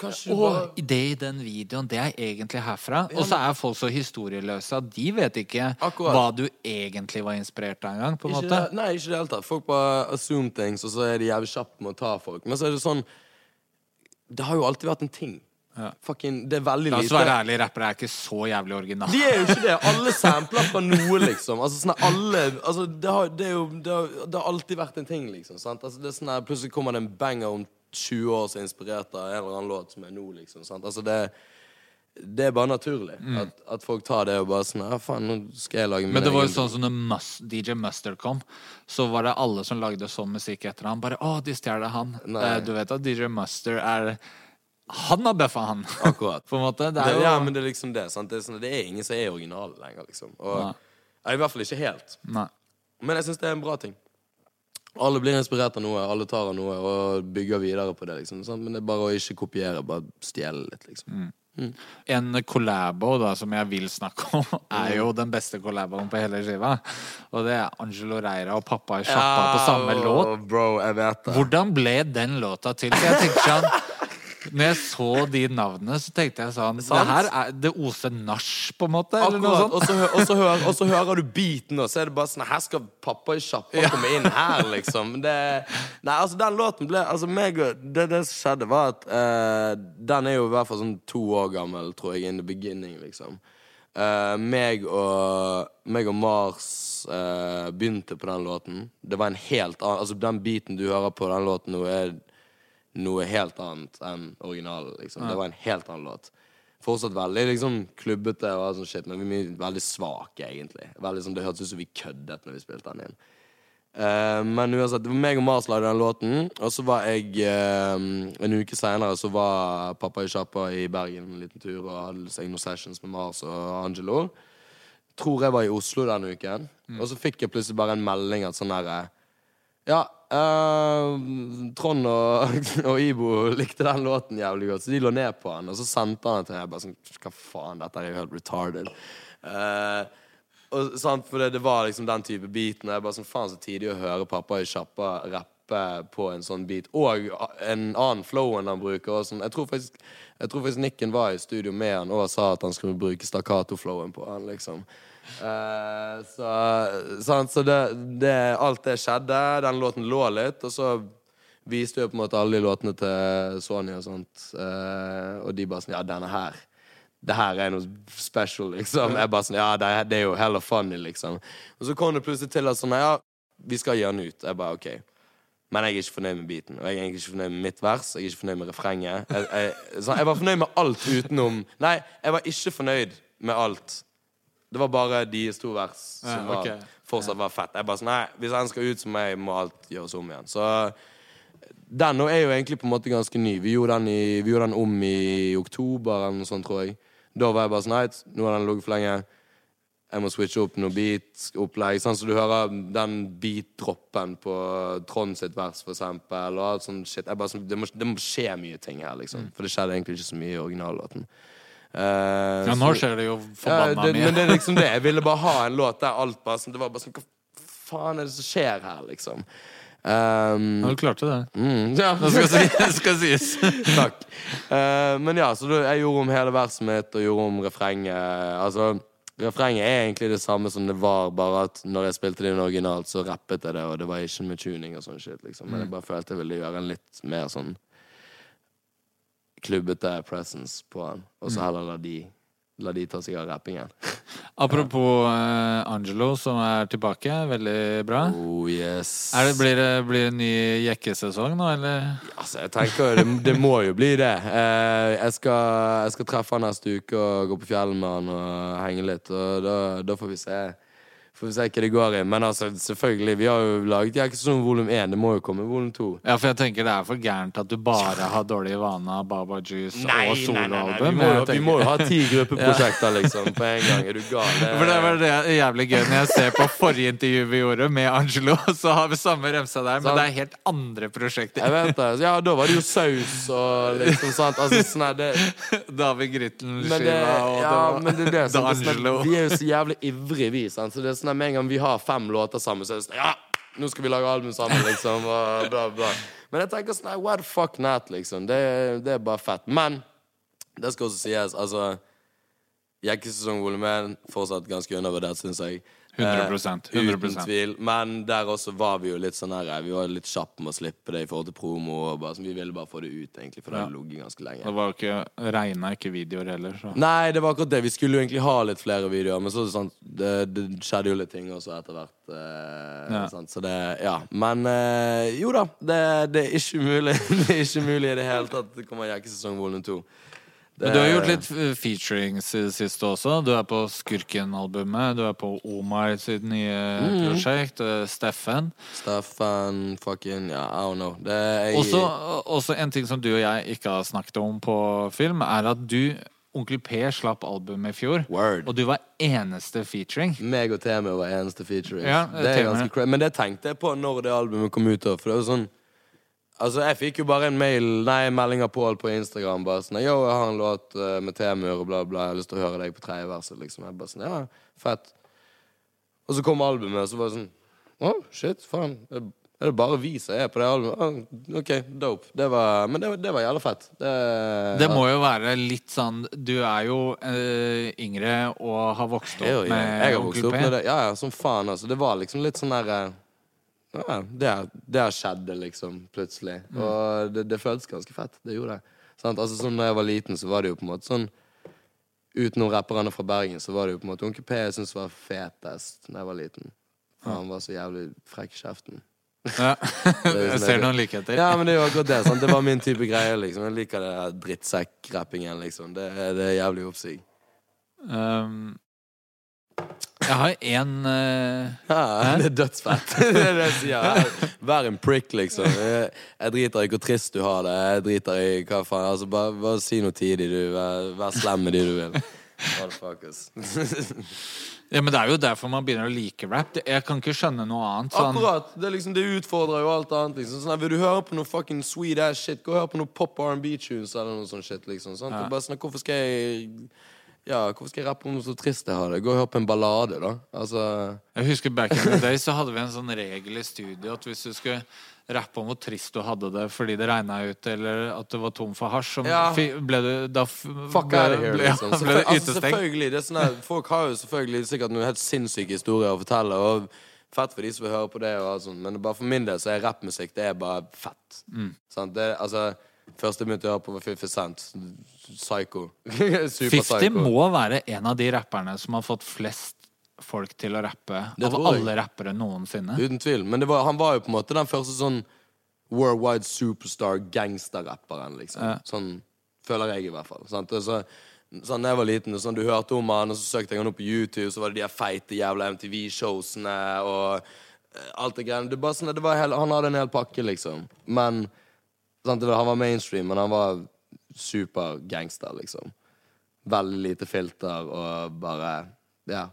S4: Kanskje og bare
S3: det i den videoen, det er egentlig herfra. Og så er folk så historieløse at de vet ikke
S4: Akkurat.
S3: hva du egentlig var inspirert av engang,
S4: ikke
S3: måte.
S4: det, Nei, ikke i det hele tatt. Folk bare assume things, og så er de jævlig kjappe med å ta folk. Men så er det sånn Det har jo alltid vært en ting.
S3: Ja.
S4: Fucking, det er veldig
S3: La oss
S4: lite
S3: være ærlige, rappere er ikke så jævlig originale.
S4: De er jo ikke det. Alle sampler fra noe, liksom. Altså, sånne, alle, altså, det, har, det, jo, det, har, det har alltid vært en ting, liksom. Sant? Altså, det er sånn plutselig kommer det en banger om 20 år som er inspirert av en eller annen låt som er nå, liksom. Sant? Altså, det, det er bare naturlig at, at folk tar det og bare sånn Ja, faen, nå skal jeg lage min
S3: Men det var jo sånn som når DJ Mustard kom, så var det alle som lagde sånn musikk etter han. Bare 'Å, de stjeler han'. Eh, Du vet at DJ Mustard er Han har bøffa han.
S4: Akkurat.
S3: på en måte. Det er jo
S4: Ja, men det er liksom det. Sant? Det, er sånn, det er ingen som er originale lenger, liksom. Og, ja, I hvert fall ikke helt.
S3: Nei.
S4: Men jeg syns det er en bra ting. Alle blir inspirert av noe, alle tar av noe og bygger videre på det. liksom sant? Men det er bare å ikke kopiere, bare stjele litt, liksom.
S3: En collabo da, som jeg vil snakke om, er jo den beste collaboen på hele skiva. Og det er Angelo Reira og Pappa i sjappa på samme
S4: Ja,
S3: låt.
S4: Bro, jeg vet det.
S3: Hvordan ble den låta til? For jeg tenker sånn Når jeg så de navnene, så tenkte jeg sånn Det her er Det oser nach, på en måte?
S4: Akkurat. Og så, og, så hører, og så hører du beaten, og så er det bare sånn Her skal pappa i sjappa komme inn her, liksom. Det, nei, altså, den låten ble Altså, meg Det, det som skjedde, var at uh, Den er jo i hvert fall sånn to år gammel, tror jeg, in the beginning, liksom. Uh, meg og meg og Mars uh, begynte på den låten. Det var en helt annen Altså, den beaten du hører på den låten nå, er noe helt annet enn originalen. Liksom. Det var en helt annen låt. Fortsatt veldig liksom, klubbete, og sånn shit, men vi er veldig svake, egentlig. Veldig, sånn, det hørtes ut som vi køddet når vi spilte den inn. Uh, men uansett, det var meg og Mars lagde den låten, og så var jeg uh, En uke seinere så var pappa i sjappa i Bergen en liten tur og hadde seg noen sessions med Mars og Angelo. Tror jeg var i Oslo denne uken, og så fikk jeg plutselig bare en melding at sånn herre ja, eh, Trond og, og Ibo likte den låten jævlig godt, så de lå ned på den. Og så sendte han den til meg. Jeg bare sånn, Hva faen, dette er jo helt retarded. Uh, og, sant, for det, det var liksom den type beaten. Og jeg bare sånn, faen så tidlig å høre pappa i sjappa rappe på en sånn beat. Og en annen flow enn han bruker. Og sånn. Jeg tror faktisk jeg tror faktisk Nikken var i studio med han og sa at han skulle bruke stakkato-flowen på han, liksom. Eh, så så det, det, alt det skjedde. Den låten lå litt, og så viste jo på en måte alle de låtene til Sony og sånt. uh, og de bare sånn Ja, denne her. Det her er noe special, liksom. Jeg bare sånn, ja, det det er jo heller funny, liksom. Og så kom det plutselig til at sånn, ja, vi skal gi den ut. Jeg bare, ok. Men jeg er ikke fornøyd med beaten. Og jeg er ikke fornøyd med mitt vers. Jeg er ikke fornøyd med refrenget. Jeg, jeg, sånn, jeg var fornøyd med alt utenom Nei, jeg var ikke fornøyd med alt. Det var bare deres to vers som
S3: Ja, okay.
S4: var, fortsatt var fett. Jeg bare sånn, nei, Hvis en skal ut, som meg, må alt gjøres om igjen. Så den nå er jo egentlig på en måte ganske ny. Vi gjorde den, i, vi gjorde den om i oktober eller noe sånt, tror jeg. Da var jeg bare sånn Nei, nå har den ligget for lenge. Jeg må switche opp noe beat-opplegg. Sånn så du hører den beat-droppen på Trond sitt vers, for eksempel. Og alt sånt shit. Jeg bare sånn, det, må, det må skje mye ting her, liksom. For det skjedde egentlig ikke så mye i originallåten. Eh,
S3: Ja, nå
S4: så-
S3: skjer det jo forbanna
S4: ja,
S3: mye.
S4: Men det er liksom det. Jeg ville bare ha en låt der alt bare sånn Det var bare sånn Hva faen er det som skjer her, liksom? Um,
S3: Ja, du klarte det.
S4: mm, ja.
S3: Det skal, si, skal sies.
S4: Takk. Uh, men ja, så jeg gjorde om hele verset mitt og gjorde om refrenget. Altså, refrenget er egentlig det samme som det var, bare at når jeg spilte det inn originalt, så rappet jeg det, og det var ikke med tuning og sånn shit, liksom. Men jeg bare følte jeg ville gjøre en litt mer sånn klubbete presence på han. Og så heller la de, la de ta seg av rappingen.
S3: Apropos eh, Angelo, som er tilbake. Veldig bra.
S4: Oh yes.
S3: Er det, blir, det, blir det en ny jekkesesong nå, eller?
S4: Altså, jeg tenker det, det må jo bli det. Eh, jeg, skal, jeg skal treffe han neste uke og gå på fjellet med han og henge litt. Og da, da får vi se Får vi se hva det går i. Men altså, selvfølgelig, vi har jo laget Jekkesesong volum 1. Det må jo komme volum 2.
S3: Ja, for jeg tenker det er for gærent at du bare har dårlig vane av Baba Juice og
S4: Vi
S3: soloalbum.
S4: Vi,
S3: vi
S4: må jo ha ti gruppeprosjekter, liksom, på en gang. Er du gal?
S3: For det var det jævlig gøy når jeg ser på forrige intervju vi gjorde med Angelo, så har vi samme remsa der, men
S4: Sant.
S3: det er helt andre prosjekter.
S4: Jeg vet det. Ja, da var det jo saus og liksom sånt. Altså, sånn er det
S3: David Grytten-skiva og
S4: ja, men det er det. Det er sånn
S3: D'Angelo.
S4: Vi er jo så jævlig ivrige, vi. Sant? Så det er sånn at Med en gang vi har fem låter sammen, så er det sånn Ja, nå skal vi lage album sammen, liksom. Og bla, bla. Men jeg tenker sånn What the fuck not, liksom? Det, det er bare fett. Men det skal også sies, altså Jekkesesong volum 1 fortsatt ganske undervurdert, syns jeg.
S3: 100%,
S4: Eh,
S3: 100%.
S4: Uten tvil. Men der også var vi jo litt sånn her Vi var litt kjappe med å slippe det i forhold til promo. Bare, sånn, vi ville bare få det ut, egentlig, for det
S3: Ja.
S4: hadde ligget ganske lenge.
S3: Det var ikke regna ikke videoer heller, så
S4: Nei, det var akkurat det. Vi skulle jo egentlig ha litt flere videoer, men så det sånn Det, det skjedde jo litt ting også etter hvert. Eh,
S3: Ja.
S4: Så det Ja. Men eh, jo da. Det, det er ikke umulig. det er ikke umulig i det hele tatt. Det kommer jekkesesong volum to. Det-
S3: Men du har gjort litt featuring i det siste også. Du er på Skurken-albumet. Du er på Omar sitt nye
S4: Mm.
S3: prosjekt. eh, Steffen.
S4: Steffen, fucking Ja, I don't know. Det er
S3: Også, også en ting som du og jeg ikke har snakket om på film, er at du Onkel P slapp albumet i fjor,
S4: Word.
S3: og du var eneste featuring.
S4: Meg og Temi var eneste featuring.
S3: Ja,
S4: det ganske Men det tenkte jeg på når det albumet kom ut. For det var sånn Altså, Jeg fikk jo bare en mail Nei, melding av Pål på Instagram. Bare sånn 'Yo, jeg har en låt eh, med Temur og bla, bla. Jeg har lyst til å høre deg på tredje verset.' Liksom. Jeg bare sånn, ja, fett Og så kom albumet, og så var det sånn Å, shit, faen. Er det- bare vi som er på det albumet? Oh, OK, dope. Det var, men det, var- det var jævla fett. Det,
S3: Det må jo være litt sånn Du er jo eh, yngre og har vokst opp
S4: Jo, ja.
S3: med
S4: Jeg har vokst opp med det. Ja, ja, som faen, altså. Det var liksom litt sånn der eh, Ja, det, det har skjedd, liksom, plutselig.
S3: Mm.
S4: Og det, det føltes ganske fett. Det gjorde det. Sant? Altså, sånn da jeg var liten, så var det jo på en måte sånn Utenom rapperne fra Bergen, så var det jo på en måte Onkel P jeg syntes var fetest da jeg var liten. Ja. han var så jævlig frekk i kjeften.
S3: Ja. Jeg
S4: liksom
S3: ser noen likheter.
S4: Ja, men det er jo akkurat det. Sant? Det var min type greie, liksom. Jeg liker det drittsekk-rappingen, liksom. Det, det er jævlig oppsig.
S3: Um, jeg har én
S4: Ja, det er dødsfett. det er det jeg sier. Vær- en prick, liksom. Jeg, jeg driter i hvor trist du har det. Jeg driter i hva faen. Altså, bare, bare si noe tidlig, du. Vær, vær slem med de du vil.
S3: Ja, men Det er jo derfor man begynner å like rap. Jeg kan ikke skjønne noe annet. Sånn.
S4: Akkurat. Det, liksom, det utfordrer jo alt annet. Liksom. Sånn, vil du høre på noe fucking sweet ass shit, gå og hør på noe pop R&B-tunes eller noe sånt shit. Liksom, er Bare sånn, hvorfor skal jeg ja, hvorfor skal jeg rappe om noe så trist jeg har det? Gå og hør på en ballade, da. Altså
S3: Jeg husker Back in the day så hadde vi en sånn regel i studio at hvis du skulle rappe om hvor trist du hadde det fordi det regna ut, eller at du var tom for hasj,
S4: Ja.
S3: ble du da
S4: Fuck
S3: ble,
S4: out of here,
S3: ble, ja,
S4: liksom.
S3: ble
S4: altså, selvfølgelig, det er sånn her, Folk har jo selvfølgelig sikkert noen helt sinnssyke historier å fortelle, og fett for de som vil høre på det, og alt sånt. men bare for min del så er rappmusikk det er bare fett.
S3: Mm.
S4: Sant? Det, altså, Første jeg begynte å høre på, var 50 Cent. Psycho. Super
S3: 50
S4: psycho.
S3: må være en av de rapperne som har fått flest folk til å rappe
S4: Det
S3: av alle rappere noensinne.
S4: Uten tvil. Men det var, han var jo på en måte den første sånn worldwide superstar gangsterrapperen, liksom.
S3: Ja.
S4: Sånn føler jeg i hvert fall. Sant? Så, sånn, jeg var liten, sånn, du hørte om han, og så søkte jeg han opp på YouTube, så var det de feite jævla MTV-showsene og eh, alt det greiene. Det, sånn, det var hel, han hadde en hel pakke, liksom. Men sant, Han var mainstream, men han var super-gangster, liksom. Veldig lite filter og bare Ja.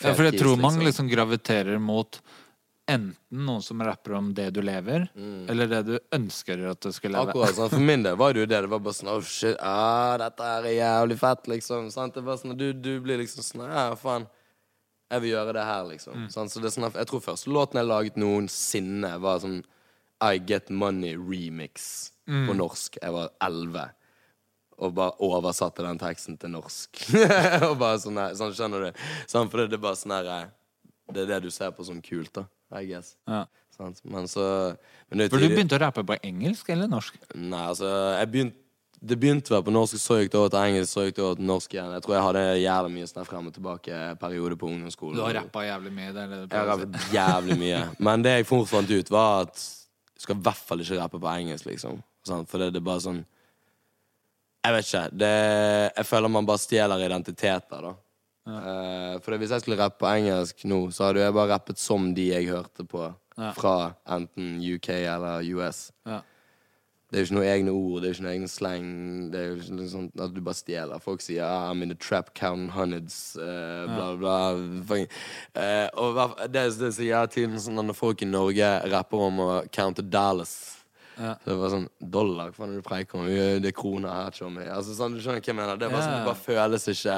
S3: Ja, for jeg tror man liksom graviterer mot enten noen som rapper om det du lever, eller det du ønsker at du skal leve.
S4: Mm. Akkurat, sånn. For min del var det jo det. Det var bare sånn Oh shit, ah, dette er jævlig fett, liksom. Sant? Det var sånn, du, du blir liksom sånn Ja, faen. Jeg vil gjøre det her, liksom.
S3: Mm.
S4: Så det er sånn, jeg tror første låten jeg laget noensinne, var sånn I Get Money remix
S3: Mm.
S4: på norsk. Jeg var elleve. Og bare oversatte den teksten til norsk. og bare sånn, sånn Skjønner du? Sånn, for det, det er bare sånn her eh, Det er det du ser på som kult, da. I guess.
S3: Ja.
S4: Sånn, Men så men det
S3: For du begynte å rappe på engelsk eller norsk?
S4: Nei, altså Jeg begynte Det begynte vel på norsk, så gikk det over til engelsk, så gikk det over til norsk igjen. Jeg tror jeg hadde jævlig mye sånn frem og tilbake-periode på ungdomsskolen.
S3: Du har rappa jævlig mye. Det
S4: Jeg har rappet jævlig mye. Men det jeg fort fant ut, var at du skal i hvert fall ikke rappe på engelsk, liksom. Sånn, For det, det er bare sånn Jeg vet ikke. Det, jeg føler man bare stjeler identiteter, da. Eh, for det, hvis jeg skulle rappe på engelsk nå, så hadde jeg bare rappet som de jeg hørte på
S3: Ja.
S4: fra enten UK eller US.
S3: Ja.
S4: Det er jo ikke noen egne ord, det er ikke noen egne slang. Det er jo ikke noe sånt at du bare stjeler. Folk sier ah, 'I'm in the trap count hundreds', uh, bla, bla. bla. Uh, og det, det sier jeg til sånn når folk i Norge rapper om å counte dollars.
S3: Ja.
S4: Så det var sånn Dollar? Hva faen er det du preiker om? Det er kroner her, chommy. Altså, sånn, du skjønner hva jeg mener? Det bare sånn, det bare føles ikke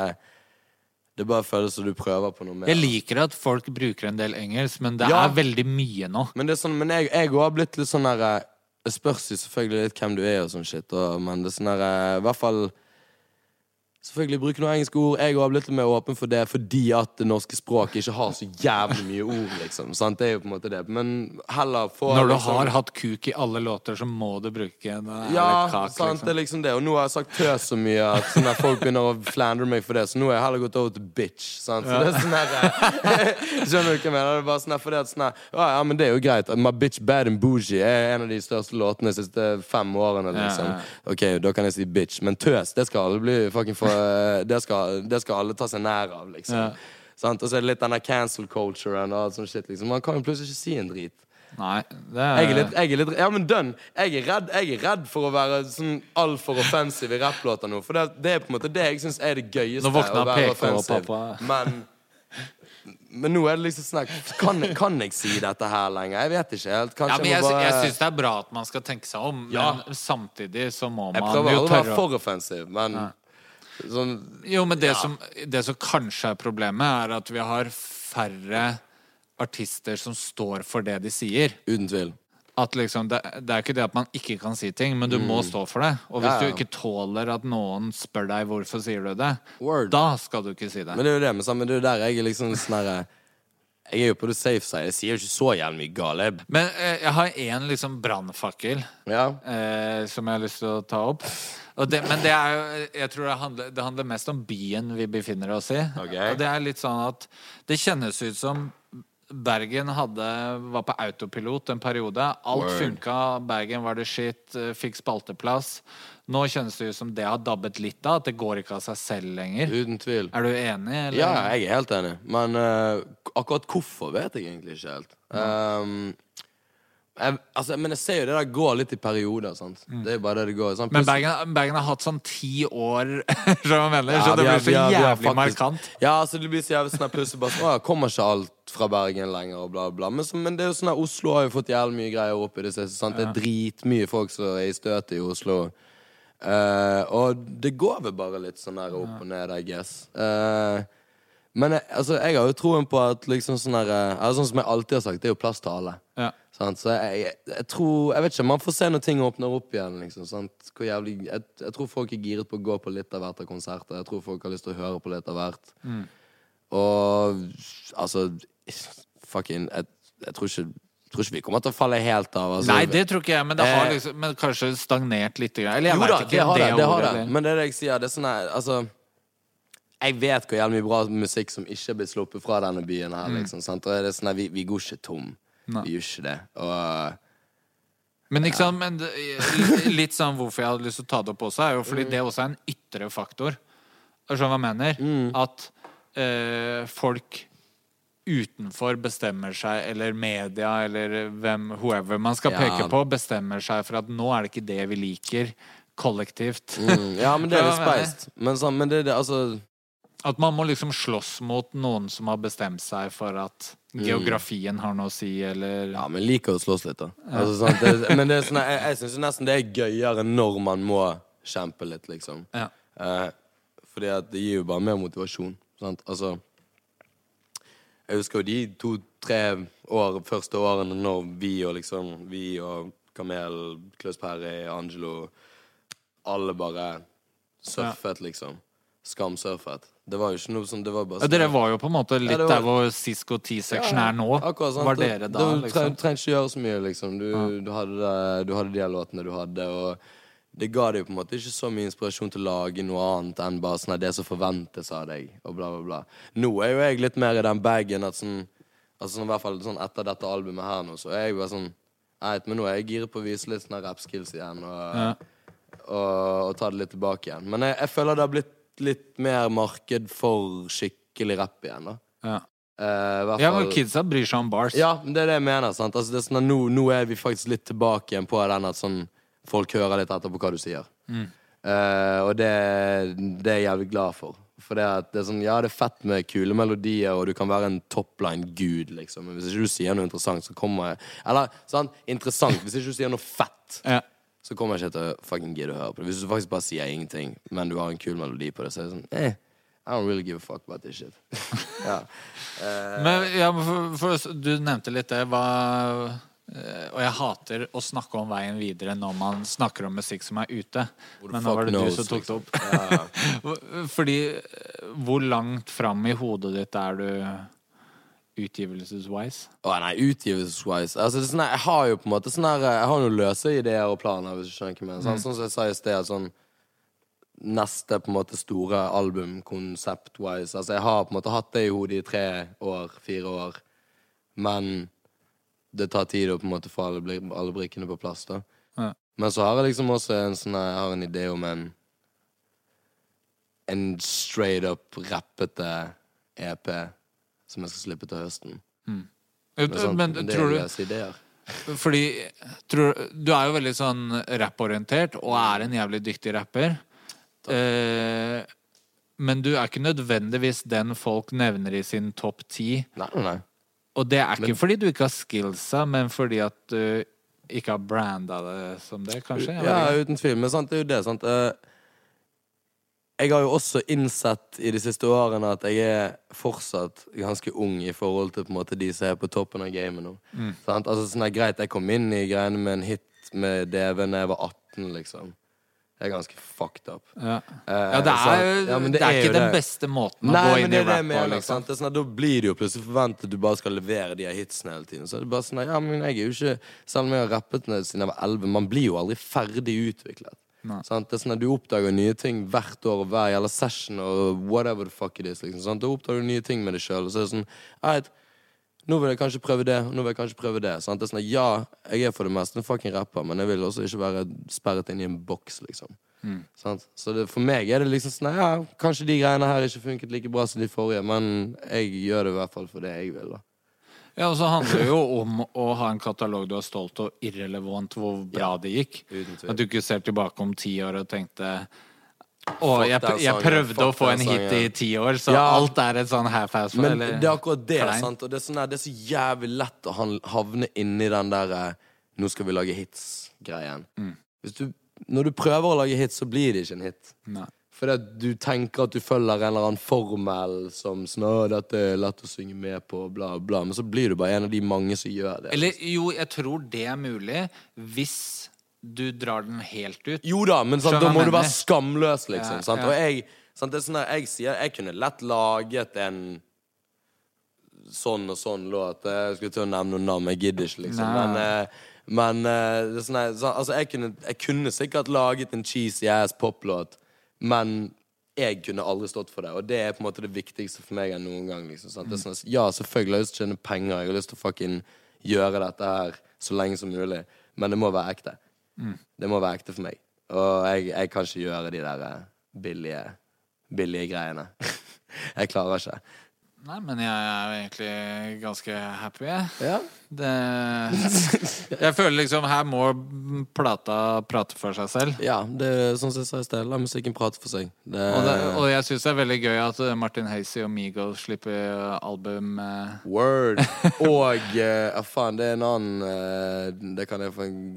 S4: Det bare føles som du prøver på noe mer.
S3: Jeg liker at folk bruker en del engelsk, men det
S4: Ja.
S3: er veldig mye nå.
S4: Men det sånn, men jeg, jeg har blitt litt sånn der eh, Det spørs jo selvfølgelig litt hvem du er og sånn shit, og, men det er sånn der eh, I hvert fall Selvfølgelig bruke noen engelske ord. Jeg har blitt litt mer åpen for det fordi at det norske språket ikke har så jævlig mye ord, liksom. Sant? Det er jo på en måte det. Men heller få
S3: Når du
S4: liksom,
S3: har hatt kuk i alle låter, så må du bruke en eh,
S4: ja,
S3: kak,
S4: sant, det
S3: liksom.
S4: er liksom det. Og nå har jeg sagt tøs så mye at sånn folk begynner å flandre meg for det, så nå har jeg heller gått over til bitch. Sant? Så det er sånn her Skjønner du hva jeg mener? Det er bare sånn der, fordi at sånn ja, ja, men det er jo greit. My bitch bad and bougie er en av de største låtene de siste fem årene, liksom.
S3: Ja, ja.
S4: Ok, da kan jeg si bitch. Men tøs, det skal alle bli fucking for Det skal, det skal alle ta seg nær av, liksom.
S3: Ja.
S4: Og så er det litt den der cancel culturen og alt sånt shit, liksom. Man kan jo plutselig ikke si en drit.
S3: Nei, det er,
S4: Jeg er litt, jeg er litt Ja, men dønn. Jeg redd, jeg er redd for å være sånn altfor offensiv i rapplåter nå. For det, det er på en måte det jeg syns er det gøyeste.
S3: Nå
S4: våkner
S3: PK,
S4: offensiv.
S3: pappa.
S4: Men men nå er det liksom sånn kan, kan jeg si dette her lenger? Jeg vet ikke helt. Kanskje
S3: ja, men
S4: jeg bare
S3: jeg syns det er bra at man skal tenke seg om,
S4: Ja.
S3: men samtidig så må
S4: Jeg
S3: jo
S4: prøver
S3: Jeg
S4: prøver å være for offensiv, men sånn
S3: Jo, men det,
S4: Ja.
S3: som, det som kanskje er problemet, er at vi har færre artister som står for det de sier.
S4: Uten tvil.
S3: At liksom, det, det er ikke det at man ikke kan si ting, men du må stå for det. Og hvis
S4: Mm. Ja, ja.
S3: du ikke tåler at noen spør deg hvorfor sier du det,
S4: Word.
S3: da skal du ikke si det.
S4: Men det er jo det, men, sammen, det er jo der jeg er liksom sånn herre Jeg er jo på det safe side. Jeg sier jo ikke så jævlig mye galt.
S3: Men eh, jeg har én liksom brannfakkel
S4: Ja.
S3: eh, som jeg har lyst til å ta opp. Og det, men det er jo Jeg tror det handler, det handler mest om byen vi befinner oss i.
S4: Ok.
S3: Og det er litt sånn at det kjennes ut som Bergen hadde, var på autopilot en periode. Alt
S4: Word.
S3: funka. Bergen var det shit. Fikk spalteplass. Nå kjennes det ut som det har dabbet litt av. At det går ikke av seg selv lenger.
S4: Uten tvil.
S3: Er du enig? Eller?
S4: Ja, jeg er helt enig. Men uh, akkurat hvorfor vet jeg egentlig ikke helt. Um, jeg, altså, men jeg ser jo det der går litt i perioder. Mm. Det er jo bare det det går.
S3: Mm. Men Bergen, Bergen har hatt sånn ti år, mener?
S4: Ja,
S3: så det blir så jævlig markant.
S4: Ja, altså det blir så jævlig sånn plutselig bare sånn, «Å, Kommer ikke alt fra Bergen lenger, og bla, bla. Men, så, men det er jo sånn at Oslo har jo fått jævlig mye greier opp i det siste. Sant? Det er dritmye folk som er i støtet i Oslo. Uh, og det går vel bare litt sånn der opp og ned, I guess. Uh, men jeg, altså, jeg har jo troen på at liksom sånn der eh, altså, Sånn som jeg alltid har sagt, det er jo plass til alle.
S3: Ja.
S4: Så jeg, jeg, jeg tror Jeg vet ikke, man får se når ting åpner opp igjen. Liksom, jævlig, jeg, jeg tror folk er giret på å gå på litt av hvert av konserter. Jeg tror folk har lyst til å høre på litt av hvert. Og altså Fucking Jeg, jeg tror, ikke, tror ikke vi kommer til å falle helt av. Altså,
S3: Nei, det tror ikke jeg, men det har
S4: Eh,
S3: liksom men kanskje stagnert litt. Eller jeg
S4: jo da,
S3: ikke.
S4: det har det. det, har det. Men det er det jeg sier. Det er sånn her, altså Jeg vet hvor jævlig mye bra musikk som ikke er blitt sluppet fra denne byen her, liksom. Sant? Og det er sånn at vi, vi går ikke tom.
S3: Nei.
S4: Vi gjør ikke det. Og
S3: Men ikke sant, men litt sånn hvorfor jeg hadde lyst til å ta det opp også, er jo fordi det også er en ytre faktor. Er du skjønner hva jeg mener? At øh, folk utenfor bestemmer seg, eller media, eller hvem, whoever man skal
S4: Ja.
S3: peke på, bestemmer seg for at nå er det ikke det vi liker kollektivt.
S4: mm, Ja, men det er litt speist. Men, så, men det det, altså
S3: At man må liksom slåss mot noen som har bestemt seg for at geografien har noe å si, eller
S4: Ja, men liker å slåss litt, da. Altså, sant? Det, men det er sånn, jeg, jeg syns nesten det er gøyere når man må kjempe litt, liksom.
S3: Ja.
S4: Eh, fordi at det gir jo bare mer motivasjon. Sant? Altså Jeg husker jo de to-tre år, første årene når vi og liksom Vi og Kamel, Klaus Perry, Angelo Alle bare surfet, liksom. Skamsurfet. Det var jo ikke noe sånn Det var bare
S3: Ja, Dere var jo på en måte litt
S4: Ja, var-
S3: der hvor Cisco T-section er nå.
S4: Akkurat?
S3: Var dere da,
S4: Du
S3: liksom?
S4: trengte ikke gjøre så mye, liksom. Du, du, hadde, du hadde de låtene du hadde, og det ga jo på en måte ikke så mye inspirasjon til å lage noe annet enn bare sånn det som forventes av deg, og bla, bla, bla. Nå er jo jeg litt mer i den bagen at sånn Altså sånn, i hvert fall sånn etter dette albumet her nå, så er jeg bare sånn Eit, men nå er jeg giret på å vise litt sånne rap-skills igjen, og,
S3: Ja.
S4: og, og ta det litt tilbake igjen. Men jeg, jeg føler det har blitt litt mer marked for skikkelig rapp igjen, da.
S3: Ja.
S4: Uh,
S3: ja, men kidsa bryr seg om bars.
S4: ja, det er det jeg mener. sant? Altså, det er sånn at nå, nå er vi faktisk litt tilbake igjen på den at sånn, folk hører litt etter på hva du sier. Eh, og det, det er jeg jævlig glad for. For det, at det er sånn, ja, det er fett med kule melodier, og du kan være en topline-gud, liksom. Men hvis ikke du sier noe interessant, så kommer jeg Eller sånn, interessant. Hvis ikke du sier noe fett,
S3: Ja.
S4: så kommer jeg ikke til å fucking gidde å høre på det. Hvis du faktisk bare sier ingenting, men du har en kul melodi på det, så er det sånn eh, I don't really give a fuck about this shit. ja.
S3: Men, ja, for, for, du nevnte litt det. Hva, og jeg hater å snakke om veien videre når man snakker om musikk som er ute.
S4: Hvor
S3: Men nå var det
S4: knows,
S3: du som tok det opp.
S4: liksom.
S3: Fordi eh, Hvor langt fram i hodet ditt er du utgivelseswise?
S4: Å nei, utgivelseswise altså, sånn Jeg har jo på en måte sånn her Jeg har noen løse ideer og planer, hvis du skjønner hva jeg mener. Sånn, sånn som jeg sa i sted, sånn Neste på en måte store album konsept-wise Altså, jeg har på en måte hatt det i hodet i tre år, fire år, men det tar tid å på en måte få alle, alle brikkene på plass, da.
S3: Ja.
S4: Men så har jeg liksom også en sånn Jeg har en idé om en En straight up rappete EP som jeg skal slippe til høsten. Men, sånn,
S3: Men
S4: det
S3: tror
S4: er
S3: du
S4: ideer.
S3: Fordi tror, Du er jo veldig sånn rapporientert, og er en jævlig dyktig rapper. Eh, men du er ikke nødvendigvis den folk nevner i sin topp ti.
S4: Nei, nei.
S3: Og det er ikke
S4: Men-
S3: fordi du ikke har skillsa, men fordi at du ikke har branda det som det, kanskje?
S4: Ja, uten tvil. Men sant, det er jo det. Sant? Eh, Jeg har jo også innsett i de siste årene at jeg er fortsatt ganske ung i forhold til på en måte de som er på toppen av gamet nå.
S3: Mm.
S4: Altså, sånn er greit, jeg kom inn i greiene med en hit med DV da jeg var 18, liksom. Det er ganske fucked up.
S3: Ja.
S4: Eh,
S3: ja, det er?
S4: Ja, det
S3: det er
S4: jo
S3: ikke den beste måten å
S4: Nei,
S3: gå
S4: men
S3: inn i
S4: er
S3: rap på. Liksom.
S4: Det er sånn Da blir det jo plutselig forventet at du bare skal levere de her hitsene hele tiden. Så er det bare sånn at, ja, men jeg er jo ikke Selv om jeg har rappet siden jeg var 11, man blir jo aldri ferdig utviklet.
S3: Nei.
S4: Det er sånn at Du oppdager nye ting hvert år og hver jævla session og whatever the fuck it is. Liksom, sånn, Da oppdager du nye ting med deg sjøl. Og så er det sånn «Alright, nå vil jeg kanskje prøve det, nå vil jeg kanskje prøve det. Sant? Det er sånn at, ja, jeg er for det meste en fucking rapper, men jeg vil også ikke være sperret inn i en boks, liksom. Sant? Så det, for meg er det liksom sånn Ja, kanskje de greiene her ikke funket like bra som de forrige, men jeg gjør det i hvert fall for det jeg vil, da.
S3: Ja, og så handler det jo om å ha en katalog du er stolt av, irrelevant hvor bra det gikk. At du ikke ser tilbake om ti år og tenkte
S4: Fuck
S3: jeg, jeg
S4: sangen,
S3: prøvde å få en hit i ti år, så
S4: Ja.
S3: alt er et sånn half-ass.
S4: Men
S3: eller
S4: det er akkurat det. Sant? Og det er, sånn det er så jævlig lett å havne inni den der eh, 'nå skal vi lage hits'-greien.
S3: Mm.
S4: Når du prøver å lage hits, så blir det ikke en hit.
S3: Nei.
S4: Fordi at du tenker at du følger en eller annen formel som sånn, «Å, dette er lett å synge med på, bla, bla. Men så blir du bare en av de mange som gjør det.
S3: Eller jo, jeg tror det er mulig hvis du drar den helt ut.
S4: Jo da, men sant, da må du være skamløs, liksom.
S3: Ja, ja.
S4: Og jeg, sant, det er sånn der, jeg sier Jeg kunne lett laget en sånn og sånn låt. Jeg skulle til å nevne noen navn, jeg gidder ikke, liksom.
S3: Nei.
S4: Men, eh, men eh, det er sånn så, altså, jeg, kunne, jeg kunne sikkert laget en cheesy ass poplåt, men jeg kunne aldri stått for det. Og det er på en måte det viktigste for meg enn noen gang. Liksom, sant? Det er sånn, ja, selvfølgelig har jeg lyst til å tjene penger, jeg har lyst til å fucking gjøre dette her så lenge som mulig, men det må være ekte. Det må være ekte for meg. Og jeg, jeg kan ikke gjøre de der eh, billige, billige greiene. jeg klarer ikke.
S3: Nei, men jeg er jo egentlig ganske happy, jeg.
S4: Ja.
S3: Det, jeg føler liksom her må plata prate for seg selv.
S4: ja, det er sånn som jeg sa i sted. La musikken prate for seg. Det,
S3: Og, det, og jeg syns det er veldig gøy at eh, Martin Hazy og Migos slipper eh, album eh,
S4: Word. Og ja, faen, det er en annen Det kan jeg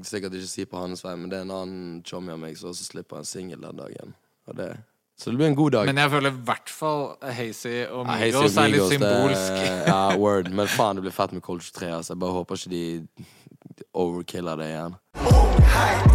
S4: sikkert ikke si på hans vei, men det er en annen chommy av meg som også slipper en singel den dagen. Og det, så det blir en god dag.
S3: Men jeg føler i hvert fall Hazy og
S4: Ja, Hazy
S3: Migos
S4: og
S3: er litt
S4: det-
S3: symbolsk.
S4: ja, word. Men faen, det blir fett med Culture 3. Altså. Jeg bare håper ikke de overkiller det igjen.
S2: Ung, heit